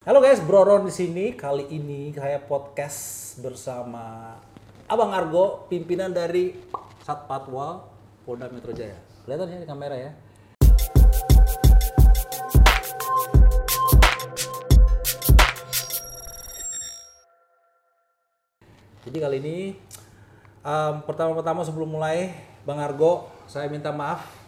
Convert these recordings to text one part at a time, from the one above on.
Halo guys, Broron di sini. Kali ini saya podcast bersama Abang Argo, pimpinan dari Satpatwal Polda Metro Jaya. Kelihatan ya di kamera ya. Jadi kali ini em, pertama-tama sebelum mulai, Bang Argo, saya minta maaf.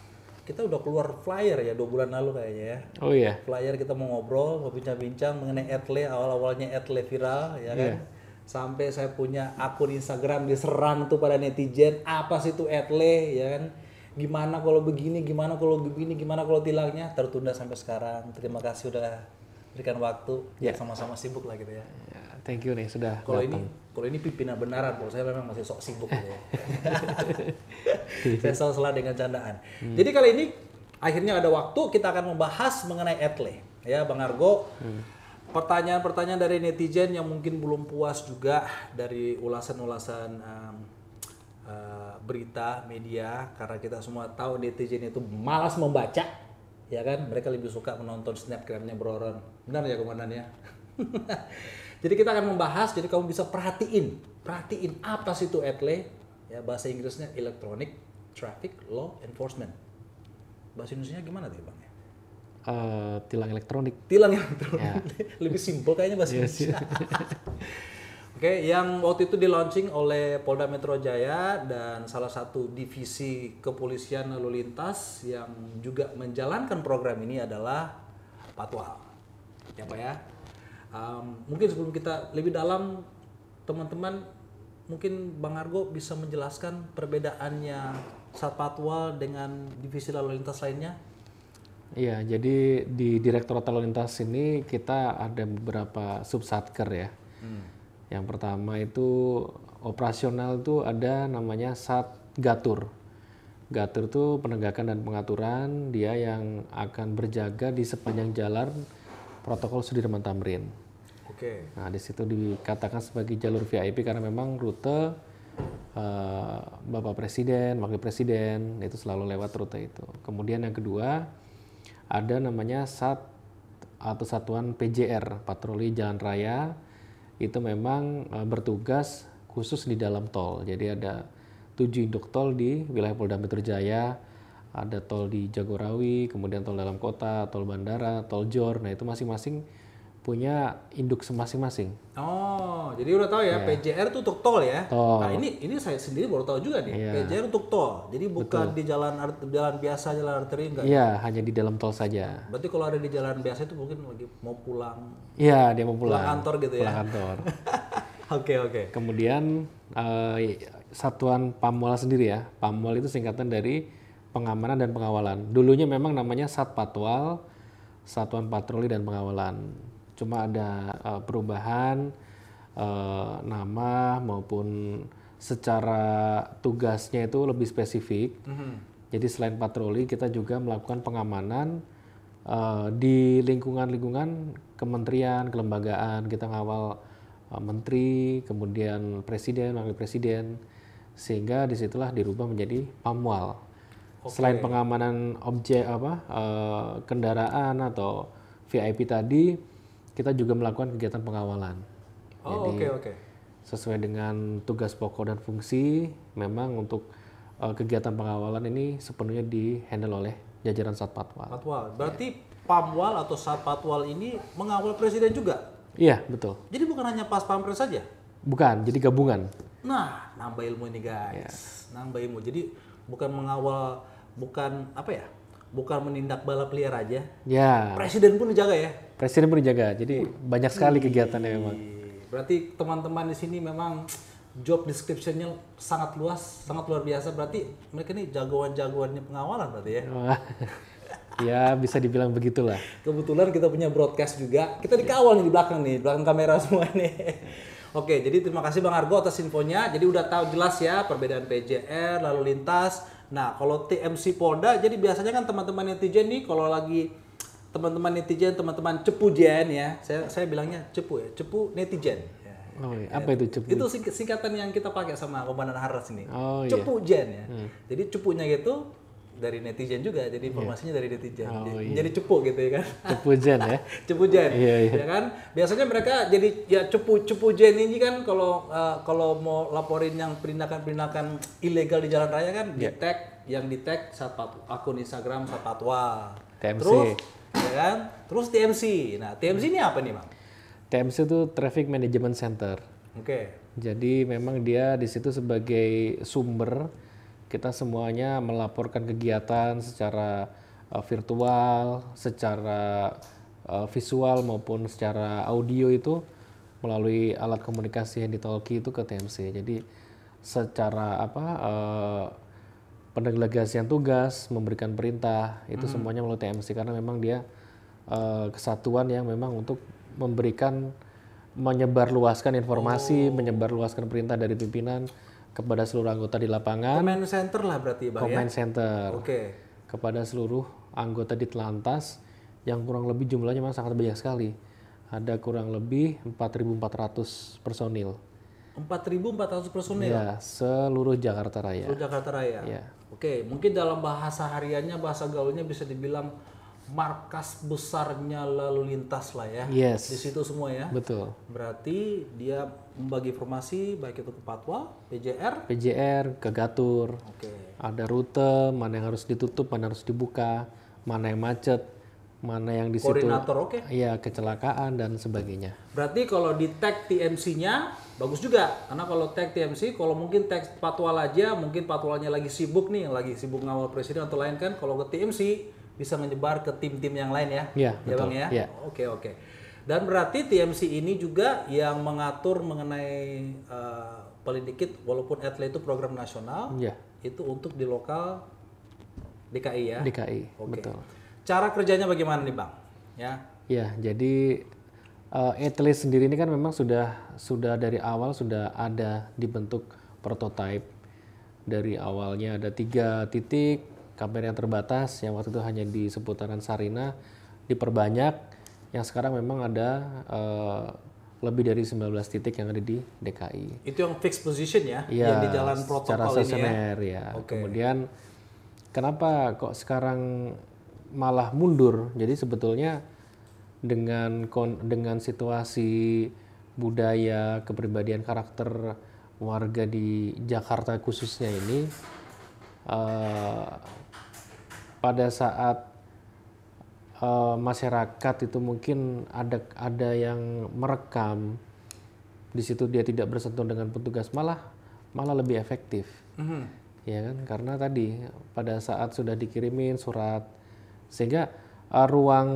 Kita udah keluar flyer ya dua bulan lalu kayaknya ya Oh iya. flyer kita mau ngobrol, mau bincang-bincang mengenai Etle, awal-awalnya Etle viral, ya kan? Sampai saya punya akun Instagram diserang tuh pada netizen, apa sih itu Etle, ya kan? Gimana kalau begini, gimana kalau begini, gimana kalau tilangnya? Tertunda sampai sekarang. Terima kasih udah berikan waktu, ya sama-sama sibuk lah gitu ya. Ya, thank you nih sudah. Kalau ini, kalau ini pimpinan benaran, kalau saya memang masih sok sibuk gitu ya. saya selalu salah dengan candaan. Jadi kali ini akhirnya ada waktu kita akan membahas mengenai Etle, ya Bang Argo. Pertanyaan-pertanyaan dari netizen yang mungkin belum puas juga dari ulasan-ulasan em, eh, berita media karena kita semua tahu netizen itu malas membaca ya kan? Mereka lebih suka menonton snapgramnya Broron benar ya komandan ya jadi kita akan membahas jadi kamu bisa perhatiin. Perhatiin apa sih itu ETLE ya bahasa Inggrisnya Electronic Traffic Law Enforcement. Bahasa Indonesia gimana tuh bang? Ya Eh, tilang elektronik. tilang elektronik. Lebih simpel kayaknya bahasa Indonesia Oke, yang waktu itu di launching oleh Polda Metro Jaya dan salah satu divisi kepolisian lalu lintas yang juga menjalankan program ini adalah Patwal. Ya Pak ya. Um, mungkin sebelum kita lebih dalam, teman-teman mungkin Bang Argo bisa menjelaskan perbedaannya Satpatwal dengan divisi lalu lintas lainnya. Iya, jadi di Direktorat Lalu Lintas ini kita ada beberapa subsatker ya. Yang pertama itu operasional itu ada namanya Satgatur. Gatur itu penegakan dan pengaturan, dia yang akan berjaga di sepanjang jalan protokol Sudirman Tamrin. Oke. Nah, di situ dikatakan sebagai jalur VIP karena memang rute eh, Bapak Presiden, Wakil Presiden itu selalu lewat rute itu. Kemudian yang kedua ada namanya SAT atau Satuan PJR, Patroli Jalan Raya. Itu memang eh, bertugas khusus di dalam tol. Jadi ada tujuh induk tol di wilayah Polda Metro Jaya, ada tol di Jagorawi, kemudian tol dalam kota, tol bandara, tol jor. Nah itu masing-masing punya induk masing-masing. Oh, jadi udah tahu ya, PJR itu untuk tol ya. Tol. Nah, ini ini saya sendiri baru tahu juga nih. Iya. PJR untuk tol. Jadi bukan di jalan jalan biasa, jalan arteri enggak. Iya, hanya di dalam tol saja. Berarti kalau ada di jalan biasa itu mungkin lagi mau pulang Iya, dia mau pulang pulang. kantor gitu ya. Pulang kantor. Oke, oke. Kemudian eh, satuan Pamwal sendiri ya. Pamwal itu singkatan dari pengamanan dan pengawalan. Dulunya memang namanya Satpatwal, Satuan Patroli dan Pengawalan. Cuma ada eh, perubahan eh, nama maupun secara tugasnya itu lebih spesifik. Jadi selain patroli kita juga melakukan pengamanan eh, di lingkungan-lingkungan kementerian, kelembagaan. Kita ngawal eh, menteri, kemudian presiden, wakil presiden, sehingga di situlah dirubah menjadi pamwal. Selain pengamanan objek apa eh, kendaraan atau VIP tadi, kita juga melakukan kegiatan pengawalan. Oh, oke, oke. Sesuai dengan tugas pokok dan fungsi, memang untuk eh, kegiatan pengawalan ini sepenuhnya di handle oleh jajaran Satpatwal. Patwal. Berarti Pamwal atau Satpatwal ini mengawal presiden juga. Iya, betul. Jadi bukan hanya pas pampres saja. Bukan, jadi gabungan. Nah, nambah ilmu ini guys. Nambah ilmu. Jadi bukan mengawal, bukan apa ya? Bukan menindak balap liar aja. Ya, Presiden pun dijaga ya. Presiden pun dijaga. Jadi banyak sekali kegiatannya memang. Berarti teman-teman di sini memang job description-nya sangat luas, sangat luar biasa. Berarti mereka ini jagoan-jagoannya pengawalan berarti ya. Ya bisa dibilang begitulah. Kebetulan kita punya broadcast juga. Kita dikawal nih di belakang nih, di belakang kamera semua nih. Oke, jadi terima kasih Bang Argo atas infonya. Jadi udah tahu jelas ya perbedaan PJR, lalu lintas. Nah, kalau TMC Polda, jadi biasanya kan teman-teman netizen nih kalau lagi teman-teman netizen, teman-teman cepu jen ya. Saya saya bilangnya cepu ya, cepu netizen. Ya. Oh, iya. apa itu cepu? Itu sing- singkatan yang kita pakai sama Komandan Haras ini. Oh, iya. jen ya. Jadi cepunya gitu dari netizen juga, jadi informasinya dari netizen. Oh, jadi, iya. jadi cepu gitu ya kan. Cepu Jen ya. cepu jen, Iya, iya. ya kan? Biasanya mereka jadi ya cepu cepu jen ini kan kalau eh, kalau mau laporin yang penindakan-penindakan ilegal di jalan raya kan di Iya. tag yang di tag akun Instagram saat patwa. TMC. Terus ya kan? Terus TMC. Nah, TMC ini apa nih, Bang? TMC itu Traffic Management Center. Oke. Jadi memang dia di situ sebagai sumber kita semuanya melaporkan kegiatan secara uh, virtual, secara uh, visual maupun secara audio itu melalui alat komunikasi yang ditalki itu ke TMC. Jadi secara apa uh, pendelegasian tugas, memberikan perintah itu semuanya melalui TMC karena memang dia uh, kesatuan yang memang untuk memberikan menyebarluaskan informasi, menyebarluaskan perintah dari pimpinan kepada seluruh anggota di lapangan, Command center lah berarti, Bang ya. command center Oke. kepada seluruh anggota di Telantas yang kurang lebih jumlahnya memang sangat banyak sekali. Ada kurang lebih 4.400 personil. 4.400 personil Ya, seluruh Jakarta Raya. seluruh Jakarta Raya. Ya. Oke, mungkin dalam bahasa hariannya, bahasa gaulnya bisa dibilang markas besarnya lalu lintas lah ya. Di Yes, situ semua ya. betul. Berarti dia membagi informasi baik itu ke Patwa, PJR. PJR ke Gatur, Oke. ada rute mana yang harus ditutup, mana harus dibuka, mana yang macet, mana yang di situ Koordinator oke. Iya, kecelakaan dan sebagainya. Berarti kalau di tag TMC-nya bagus juga. Karena kalau tag TMC, kalau mungkin tag patwal aja, mungkin patwalnya lagi sibuk nih, lagi sibuk ngawal presiden atau lain kan. Kalau ke TMC bisa menyebar ke tim-tim yang lain ya. Iya, ya betul. Bang ya. Iya. Oke, oke. Dan berarti TMC ini juga yang mengatur mengenai eh, paling dikit walaupun atlet itu program nasional, Iya, itu untuk di lokal DKI ya. DKI, Oke. betul. Cara kerjanya bagaimana nih, Bang? Ya. Ya, jadi uh, Atlas sendiri ini kan memang sudah sudah dari awal sudah ada dibentuk prototipe. Dari awalnya ada tiga titik kamera yang terbatas yang waktu itu hanya di seputaran Sarina diperbanyak yang sekarang memang ada uh, lebih dari 19 titik yang ada di DKI. Itu yang fixed position ya, Iya, yang di jalan secara protokol ini ya. ya. Oke. Kemudian kenapa kok sekarang malah mundur? Jadi sebetulnya dengan dengan situasi budaya, kepribadian karakter warga di Jakarta khususnya ini eh, pada saat eh, masyarakat itu mungkin ada ada yang merekam di situ dia tidak bersentuhan dengan petugas malah malah lebih efektif Mhm. ya kan karena tadi pada saat sudah dikirimin surat sehingga eh, ruang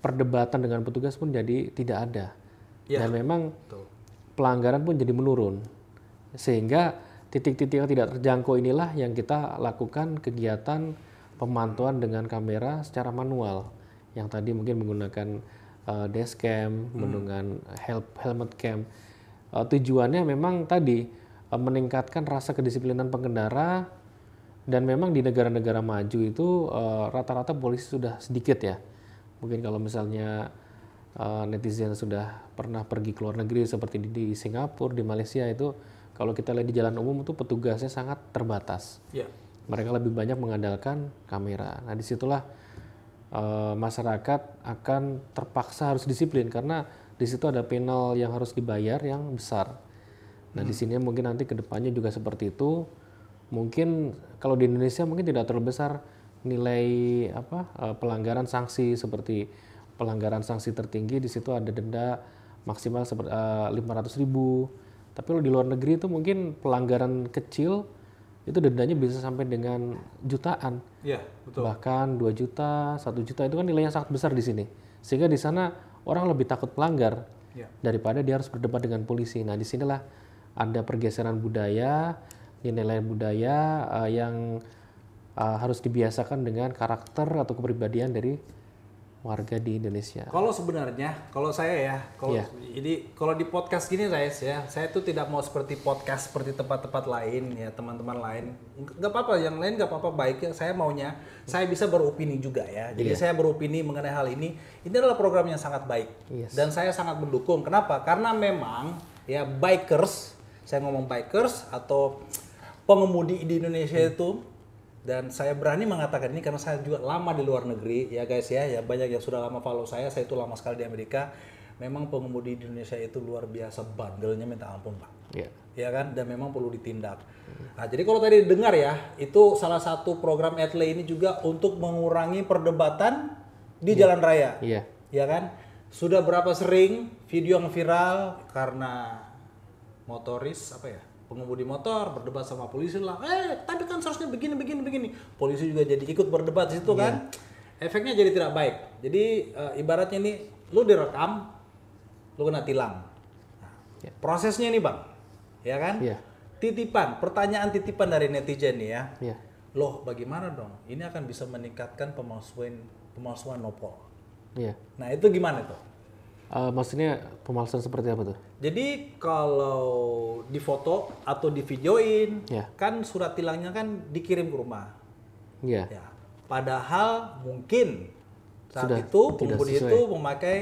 perdebatan dengan petugas pun jadi tidak ada Ya. dan memang Betul. pelanggaran pun jadi menurun sehingga titik-titik yang tidak terjangkau inilah yang kita lakukan kegiatan pemantauan dengan kamera secara manual yang tadi mungkin menggunakan uh, dashcam, menggunakan hel- helmet cam. Uh, tujuannya memang tadi uh, meningkatkan rasa kedisiplinan pengendara dan memang di negara-negara maju itu uh, rata-rata polisi sudah sedikit ya. Mungkin kalau misalnya uh, netizen sudah pernah pergi ke luar negeri seperti di, di Singapura, di Malaysia itu kalau kita lihat di jalan umum itu petugasnya sangat terbatas. Ya. Mereka lebih banyak mengandalkan kamera. Nah di situlah uh, masyarakat akan terpaksa harus disiplin karena di situ ada penal yang harus dibayar yang besar. Nah di sini mungkin nanti ke depannya juga seperti itu. Mungkin kalau di Indonesia mungkin tidak terlalu besar nilai apa uh, pelanggaran sanksi seperti pelanggaran sanksi tertinggi di situ ada denda maksimal seperti lima ratus ribu. Tapi kalau di luar negeri itu mungkin pelanggaran kecil itu dendanya bisa sampai dengan jutaan Ya, betul. bahkan 2 juta, 1 juta itu kan nilainya sangat besar di sini. Sehingga di sana orang lebih takut melanggar Ya. daripada dia harus berdebat dengan polisi. Nah, di sinilah ada pergeseran budaya, nilai budaya eh, yang eh, harus dibiasakan dengan karakter atau kepribadian dari warga di Indonesia. Kalau sebenarnya, kalau saya ya, kalau Iya. jadi kalau di podcast gini saya ya, saya tuh tidak mau seperti podcast seperti tempat-tempat lain ya teman-teman lain. Nggak apa-apa, yang lain nggak apa-apa baik ya. Saya maunya saya bisa beropini juga ya. Jadi saya beropini mengenai hal ini. Ini adalah program yang sangat baik Yes. dan saya sangat mendukung. Kenapa? Karena memang ya bikers, saya ngomong bikers atau pengemudi di Indonesia itu Dan saya berani mengatakan ini karena saya juga lama di luar negeri ya guys ya. Ya banyak yang sudah lama follow saya. Saya itu lama sekali di Amerika. Memang pengemudi di Indonesia itu luar biasa bandelnya minta ampun pak. Ya. Ya kan dan memang perlu ditindak. Nah jadi kalau tadi dengar ya itu salah satu program Etle ini juga untuk mengurangi perdebatan di jalan raya. Iya. Ya kan? Sudah berapa sering video yang viral karena motoris apa ya? Pengemudi motor berdebat sama polisi lah. Eh, tapi kan seharusnya begini begini begini. Polisi juga jadi ikut berdebat di situ kan. Efeknya jadi tidak baik. Jadi eh, ibaratnya ini lu direkam, lu kena tilang. Nah, Ya. Prosesnya ini, Bang. Ya kan? Iya. Titipan, pertanyaan titipan dari netizen nih ya. Iya. Loh, bagaimana dong? Ini akan bisa meningkatkan pemalsuan pemalsuan nopol. Iya. Nah, itu gimana tuh? Eh, maksudnya pemalsuan seperti apa tuh? Jadi kalau difoto atau divideoin, Ya. kan surat tilangnya kan dikirim ke rumah. Iya. Ya. Padahal mungkin saat Sudah itu pengemudi itu memakai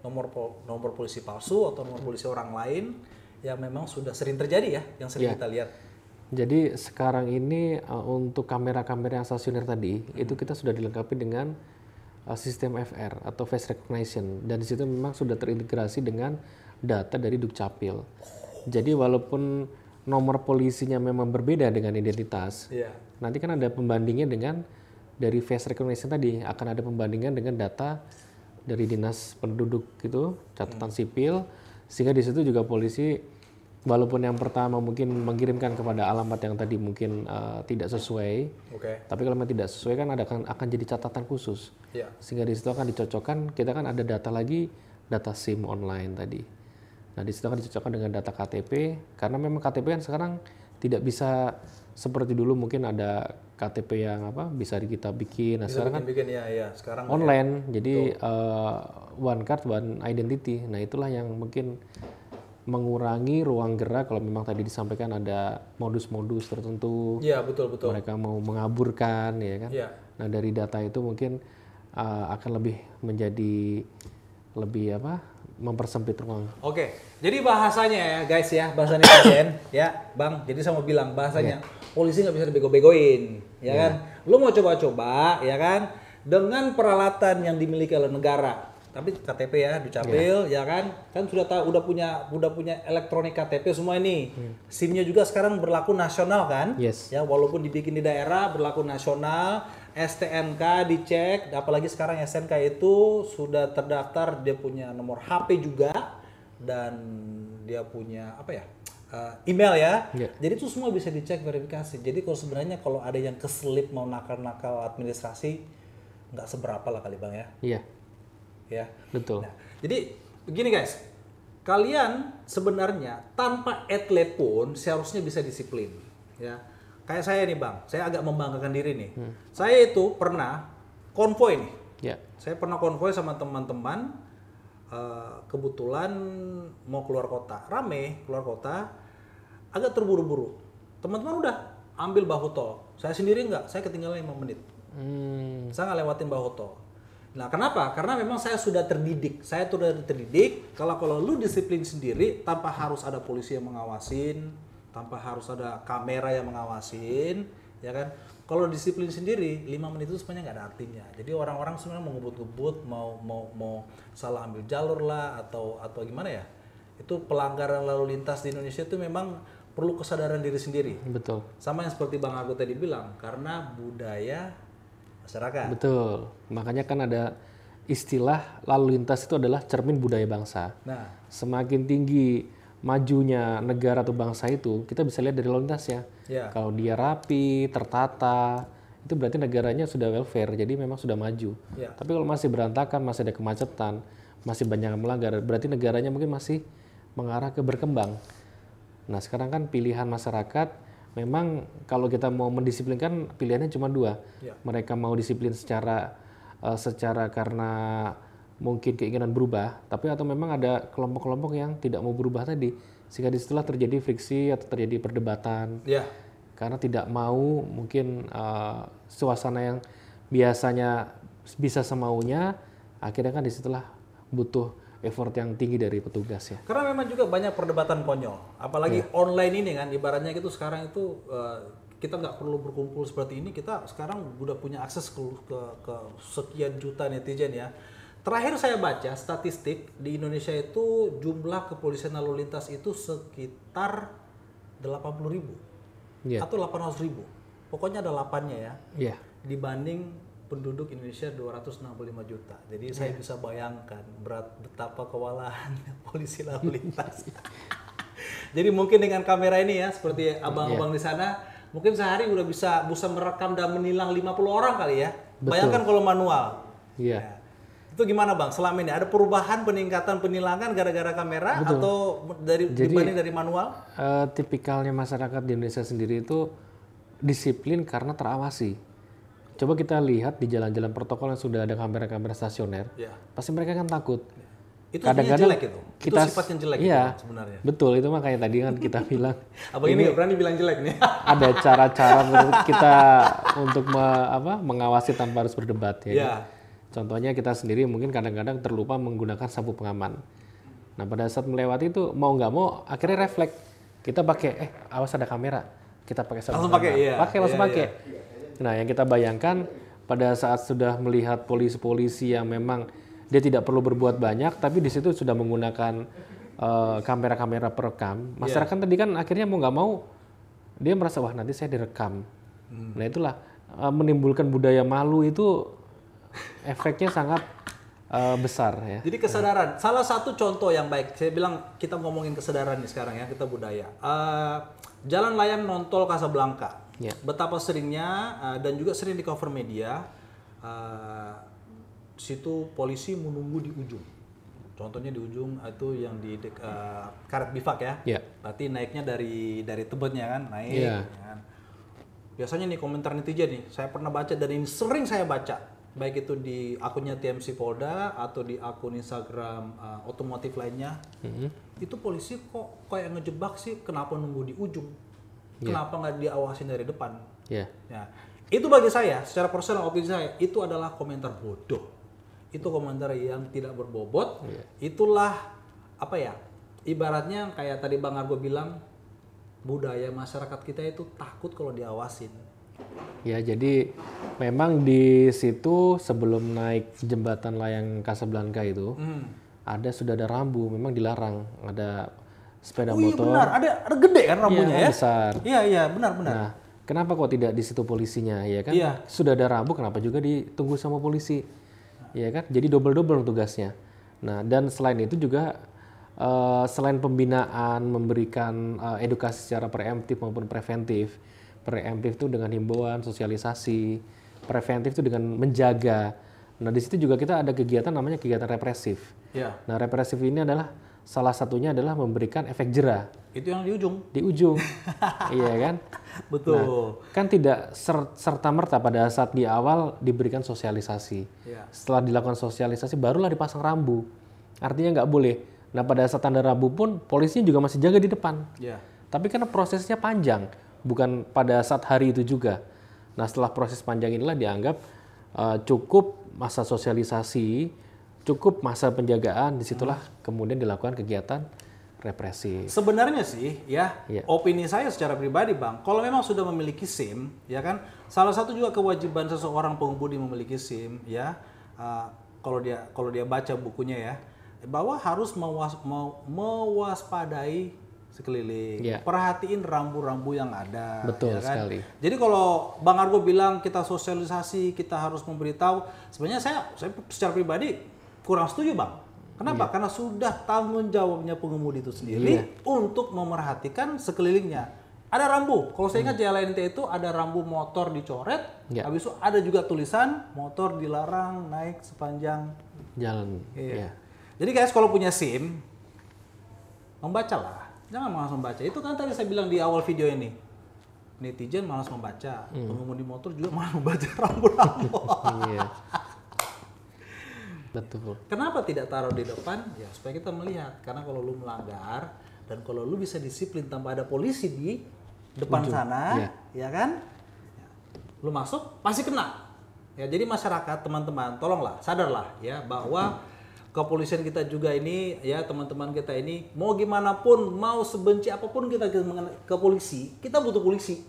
nomor pol- nomor polisi palsu atau nomor polisi orang lain yang memang sudah sering terjadi ya, yang sering Ya. kita lihat. Jadi sekarang ini eh, untuk kamera-kamera yang stasioner tadi itu kita sudah dilengkapi dengan sistem FR atau face recognition dan di situ memang sudah terintegrasi dengan data dari Dukcapil. Jadi walaupun nomor polisinya memang berbeda dengan identitas, Iya. nanti kan ada pembandingnya dengan dari face recognition tadi akan ada pembandingan dengan data dari dinas penduduk gitu catatan sipil sehingga di situ juga polisi walaupun yang pertama mungkin mengirimkan kepada alamat yang tadi mungkin eh, tidak sesuai. Oke. tapi kalau memang tidak sesuai kan ada akan, akan jadi catatan khusus. Iya. sehingga di situ akan dicocokkan kita kan ada data lagi data SIM online tadi. Nah di situ akan dicocokkan dengan data KTP karena memang KTP kan sekarang tidak bisa seperti dulu mungkin ada KTP yang apa bisa kita bikin. Nah Bisa sekarang kan bikin-bikin ya, ya. Sekarang online. Jadi eh, one card one identity. Nah itulah yang mungkin mengurangi ruang gerak kalau memang tadi disampaikan ada modus-modus tertentu Iya, betul betul. mereka mau mengaburkan ya kan Iya. nah dari data itu mungkin uh, akan lebih menjadi lebih apa mempersempit ruang Oke, jadi bahasanya ya guys ya, bahasa netizen ya, Bang. Jadi saya mau bilang bahasanya polisi nggak bisa dibego-begoin, ya kan? Lu mau coba-coba, ya kan? Dengan peralatan yang dimiliki oleh negara. Tapi KTP ya, dicapil, ya kan? Kan sudah tahu, udah punya, udah punya elektronik KTP semua ini. SIM-nya juga sekarang berlaku nasional kan? Yes. Ya, walaupun dibikin di daerah berlaku nasional, STNK dicek, apalagi sekarang STNK itu sudah terdaftar dia punya nomor HP juga dan dia punya apa ya? eh, email ya. Iya. Jadi itu semua bisa dicek verifikasi. Jadi kalau sebenarnya kalau ada yang keselip mau nakal-nakal administrasi nggak seberapa lah kali Bang ya. iya Ya. betul Nah, jadi begini guys, kalian sebenarnya tanpa atlet pun seharusnya bisa disiplin, ya. Kayak saya nih bang, saya agak membanggakan diri nih. Saya itu pernah konvoy nih. ya Saya pernah konvoy sama teman-teman, eh, kebetulan mau keluar kota, rame keluar kota, agak terburu-buru. Teman-teman udah ambil bahu tol, saya sendiri nggak, saya ketinggalan 5 menit. hmm, Saya nggak lewatin bahu tol. Nah, kenapa? Karena memang saya sudah terdidik. Saya sudah terdidik kalau kalau lu disiplin sendiri tanpa harus ada polisi yang mengawasin, tanpa harus ada kamera yang mengawasin, ya kan? Kalau disiplin sendiri, lima menit itu sebenarnya nggak ada artinya. Jadi orang-orang sebenarnya mau ngebut-ngebut, mau mau mau salah ambil jalur lah atau atau gimana ya? Itu pelanggaran lalu lintas di Indonesia itu memang perlu kesadaran diri sendiri. betul Sama yang seperti Bang Agus tadi bilang, karena budaya masyarakat. betul. Makanya kan ada istilah lalu lintas itu adalah cermin budaya bangsa. Nah, semakin tinggi majunya negara atau bangsa itu kita bisa lihat dari lalu lintasnya. Ya, kalau dia rapi tertata itu berarti negaranya sudah welfare jadi memang sudah maju. Ya, Tapi kalau masih berantakan, masih ada kemacetan, masih banyak yang melanggar, berarti negaranya mungkin masih mengarah ke berkembang. Nah sekarang kan pilihan masyarakat, memang kalau kita mau mendisiplinkan pilihannya cuma dua. Ya. Mereka mau disiplin secara eh, secara karena mungkin keinginan berubah, tapi atau memang ada kelompok-kelompok yang tidak mau berubah tadi, sehingga di situlah terjadi friksi atau terjadi perdebatan ya, karena tidak mau mungkin uh, suasana yang biasanya bisa semaunya akhirnya kan di situlah butuh effort yang tinggi dari petugas ya Karena memang juga banyak perdebatan konyol. Apalagi online ini kan, ibaratnya gitu sekarang itu eh, kita nggak perlu berkumpul seperti ini. Kita sekarang udah punya akses ke, ke, ke sekian juta netizen ya. Terakhir saya baca statistik di Indonesia itu jumlah kepolisian lalu lintas itu sekitar 80 ribu Iya. atau 800 ribu. Pokoknya ada 8-nya ya Iya. dibanding penduduk Indonesia 265 juta. Jadi saya Iya. bisa bayangkan berat betapa kewalahan polisi lalu lintas. Jadi mungkin dengan kamera ini ya seperti abang-abang di sana mungkin sehari udah bisa bisa merekam dan menilang 50 orang kali ya. Bayangkan kalau manual. Iya. Ya. Itu gimana Bang? Selama ini ada perubahan peningkatan penilangan gara-gara kamera atau dari dibanding dari manual? Eh, tipikalnya masyarakat di Indonesia sendiri itu disiplin karena terawasi. Coba kita lihat di jalan-jalan protokol yang sudah ada kamera-kamera stasioner, Ya. pasti mereka kan takut. Itu Kadang-kadang jelek itu. kita- itu sifatnya jelek iya. itu, sebenarnya. Betul, itu makanya tadi kan kita bilang Abang ini nggak berani bilang jelek nih. ada cara-cara menurut kita untuk me- apa, mengawasi tanpa harus berdebat ya. Iya. Contohnya kita sendiri mungkin kadang-kadang terlupa menggunakan sapu pengaman. Nah pada saat melewati itu mau nggak mau akhirnya refleks kita pakai eh awas ada kamera kita pakai sapu Langsung pengaman. pakai, iya. pakai langsung Iya, pakai. Nah yang kita bayangkan pada saat sudah melihat polisi-polisi yang memang dia tidak perlu berbuat banyak tapi di situ sudah menggunakan eh, kamera-kamera perekam masyarakat tadi kan akhirnya mau nggak mau dia merasa wah nanti saya direkam. Nah itulah eh, menimbulkan budaya malu itu efeknya sangat eh, besar ya. Jadi kesadaran, salah satu contoh yang baik, saya bilang kita ngomongin kesadaran nih sekarang ya, kita budaya. Eh, jalan layang nontol Casablanca, Ya. betapa seringnya eh, dan juga sering di cover media, eh, situ polisi menunggu di ujung. Contohnya di ujung itu yang di dek- eh, karet bifak ya. Ya. Berarti naiknya dari dari tebetnya kan, naik. Iya. ya kan. Biasanya nih komentar netizen nih, saya pernah baca dan ini sering saya baca, baik itu di akunnya TMC Polda atau di akun Instagram uh, otomotif lainnya, itu polisi kok kayak ngejebak sih, kenapa nunggu di ujung, kenapa nggak diawasin dari depan? Ya. Ya, itu bagi saya, secara personal opini saya, itu adalah komentar bodoh. Itu komentar yang tidak berbobot. Itulah apa ya? Ibaratnya kayak tadi Bang Argo bilang, budaya masyarakat kita itu takut kalau diawasin. Ya, jadi memang di situ sebelum naik jembatan layang Casablanca itu Hmm. ada sudah ada rambu, memang dilarang ada sepeda Oh iya motor. benar, ada, ada gede kan rambunya Iya, ya? besar. Iya iya benar benar. Nah, kenapa kok tidak di situ polisinya, ya kan? Iya. Sudah ada rambu, kenapa juga ditunggu sama polisi, ya kan? Jadi double double tugasnya. Nah, dan selain itu juga eh, selain pembinaan, memberikan eh, edukasi secara preemptif maupun preventif. Preemptif itu dengan himbauan, sosialisasi. Preventif itu dengan menjaga. Nah, di situ juga kita ada kegiatan namanya kegiatan represif. Iya. Nah, represif ini adalah salah satunya adalah memberikan efek jerah Itu yang di ujung. di ujung, iya kan? Betul. kan tidak serta merta pada saat di awal diberikan sosialisasi. Iya. Setelah dilakukan sosialisasi barulah dipasang rambu. Artinya nggak boleh. Nah pada saat tanda rambu pun polisinya juga masih jaga di depan. Iya. Tapi karena prosesnya panjang, bukan pada saat hari itu juga. Nah setelah proses panjang inilah dianggap eh, cukup masa sosialisasi, cukup masa penjagaan, di situlah kemudian dilakukan kegiatan represi. Sebenarnya sih ya, Iya. opini saya secara pribadi Bang, kalau memang sudah memiliki SIM, ya kan, salah satu juga kewajiban seseorang pengemudi memiliki SIM, ya, uh, kalau dia kalau dia baca bukunya ya, bahwa harus mewas, mau- mewaspadai sekeliling, Iya. perhatiin rambu-rambu yang ada, Betul ya kan? sekali. Jadi kalau Bang Argo bilang kita sosialisasi, kita harus memberitahu, sebenarnya saya saya secara pribadi kurang setuju Bang. Kenapa? Karena sudah tanggung jawabnya pengemudi itu sendiri untuk memerhatikan sekelilingnya. Ada rambu. Kalau saya ingat jalan NT itu ada rambu motor dicoret, Ya. habis itu ada juga tulisan motor dilarang naik sepanjang. Jalan. Iya. ya. Jadi guys kalau punya SIM, membacalah. Jangan malas membaca. Itu kan tadi saya bilang di awal video ini. Netizen malas membaca, pengemudi motor juga malas membaca rambu-rambu. Betul. Kenapa tidak taruh di depan? Ya supaya kita melihat. Karena kalau lu melanggar dan kalau lu bisa disiplin tanpa ada polisi di depan sana, Iya. ya kan? Ya, Lu masuk pasti kena. Ya jadi masyarakat teman-teman tolonglah sadarlah ya bahwa kepolisian kita juga ini ya teman-teman kita ini mau gimana pun mau sebenci apa pun kita ke polisi kita butuh polisi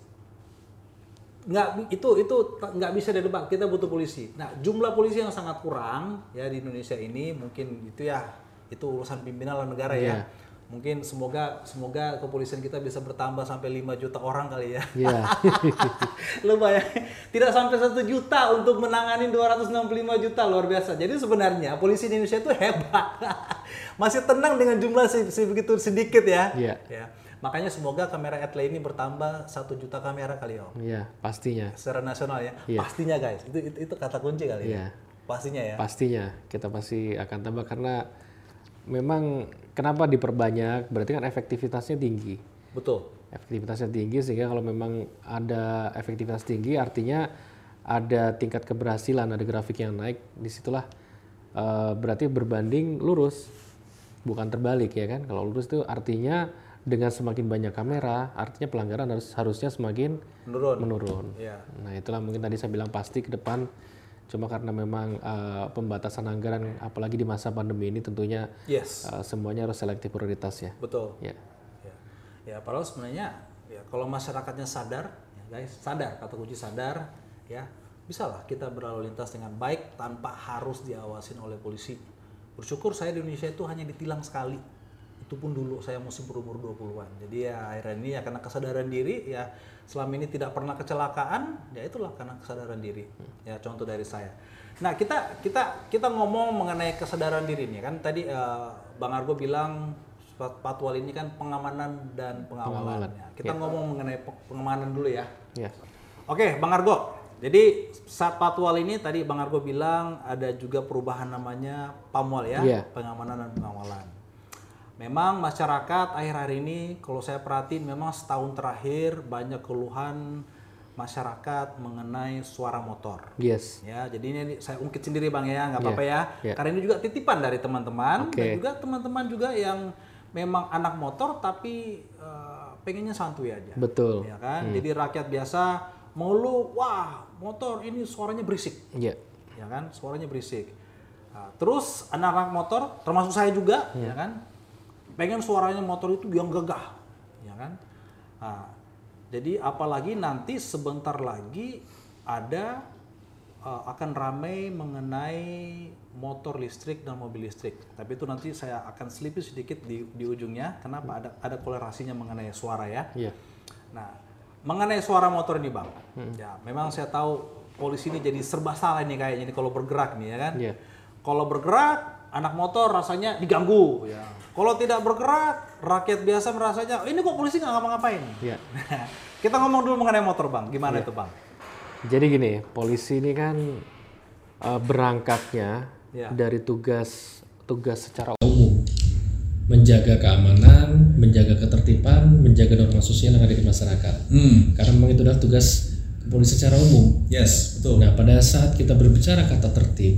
nggak itu itu nggak bisa ditebak kita butuh polisi nah jumlah polisi yang sangat kurang ya di Indonesia ini mungkin itu ya itu urusan pimpinan negara ya Iya. mungkin semoga semoga kepolisian kita bisa bertambah sampai 5 juta orang kali ya Iya. Lu bayangin, tidak sampai satu juta untuk menangani 265 juta luar biasa. Jadi sebenarnya polisi di Indonesia itu hebat, masih tenang dengan jumlah se- sebegitu sedikit ya. Iya. Ya. Makanya semoga kamera Atle ini bertambah satu juta kamera kali om. Iya, pastinya. Secara nasional ya. Iya. Pastinya guys, itu, itu itu kata kunci kali ya. Iya. Pastinya ya. Pastinya kita pasti akan tambah karena memang kenapa diperbanyak berarti kan efektivitasnya tinggi. Betul. Efektivitasnya tinggi sehingga kalau memang ada efektivitas tinggi artinya ada tingkat keberhasilan, ada grafik yang naik, di situlah eh, berarti berbanding lurus, bukan terbalik ya kan? Kalau lurus itu artinya dengan semakin banyak kamera, artinya pelanggaran harus harusnya semakin Menurun. menurun. Iya. Nah itulah mungkin tadi saya bilang pasti ke depan cuma karena memang eh, pembatasan anggaran apalagi di masa pandemi ini tentunya Yes. eh, semuanya harus selektif prioritas ya. Betul. Ya. Ya, ya padahal sebenarnya ya kalau masyarakatnya sadar, ya guys, sadar kata kunci sadar, ya bisa lah kita berlalu lintas dengan baik tanpa harus diawasin oleh polisi. Bersyukur saya di Indonesia itu hanya ditilang sekali. Itu pun dulu saya masih berumur 20-an. Jadi ya akhirnya ini ya karena kesadaran diri ya selama ini tidak pernah kecelakaan, ya itulah karena kesadaran diri. Ya contoh dari saya. Nah, kita kita kita ngomong mengenai kesadaran diri nih kan tadi eh, Bang Argo bilang Pat- Patwal ini kan pengamanan dan pengawalan. Pengawalan, Ya, kita ngomong mengenai pe- pengamanan dulu ya. Ya. Oke, Bang Argo. Jadi saat Patwal ini tadi Bang Argo bilang ada juga perubahan namanya Pamwal ya, Iya. pengamanan dan pengawalan. Memang masyarakat akhir-akhir ini kalau saya perhatiin memang setahun terakhir banyak keluhan masyarakat mengenai suara motor. Yes. Ya, jadi ini saya ungkit sendiri bang ya, nggak Iya, apa-apa ya. iya. Karena ini juga titipan dari teman-teman Oke. dan juga teman-teman juga yang memang anak motor tapi eh, pengennya santuy aja. Betul. Ya kan, jadi rakyat biasa mau lu, wah motor ini suaranya berisik, Ya. ya kan, suaranya berisik. Nah, terus anak-anak motor, termasuk saya juga, Iya. ya kan, pengen suaranya motor itu yang gagah, ya kan. Nah, jadi apalagi nanti sebentar lagi ada uh, akan ramai mengenai motor listrik dan mobil listrik. Tapi itu nanti saya akan selipin sedikit di, di ujungnya. Kenapa ada ada kolerasinya mengenai suara ya? Iya. Nah, mengenai suara motor ini bang, ya memang saya tahu polisi ini jadi serba salah nih kayaknya nih kalau bergerak nih ya kan. Iya. Kalau bergerak, anak motor rasanya diganggu. Ya. Kalau tidak bergerak, rakyat biasa merasanya ini kok polisi nggak ngapa-ngapain. Iya. Kita ngomong dulu mengenai motor bang, gimana itu bang? Jadi gini, polisi ini kan eh, berangkatnya Ya. dari tugas tugas secara umum menjaga keamanan, menjaga ketertiban, menjaga norma sosial yang ada di masyarakat. Hmm, Karena memang itu adalah tugas kepolisian secara umum. yes, betul. Nah, pada saat kita berbicara kata tertib,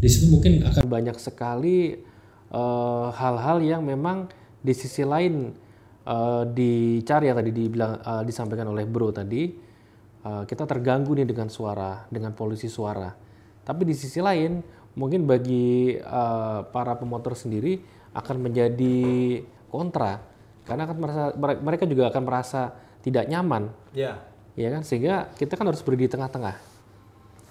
di situ mungkin akan banyak sekali eh, hal-hal yang memang di sisi lain eh, dicari ya tadi dibilang eh, disampaikan oleh Bro tadi eh, kita terganggu nih dengan suara, dengan polusi suara. Tapi di sisi lain mungkin bagi eh, para pemotor sendiri akan menjadi kontra. Karena akan merasa mereka juga akan merasa tidak nyaman. Ya, ya kan? Sehingga kita kan harus berdiri di tengah-tengah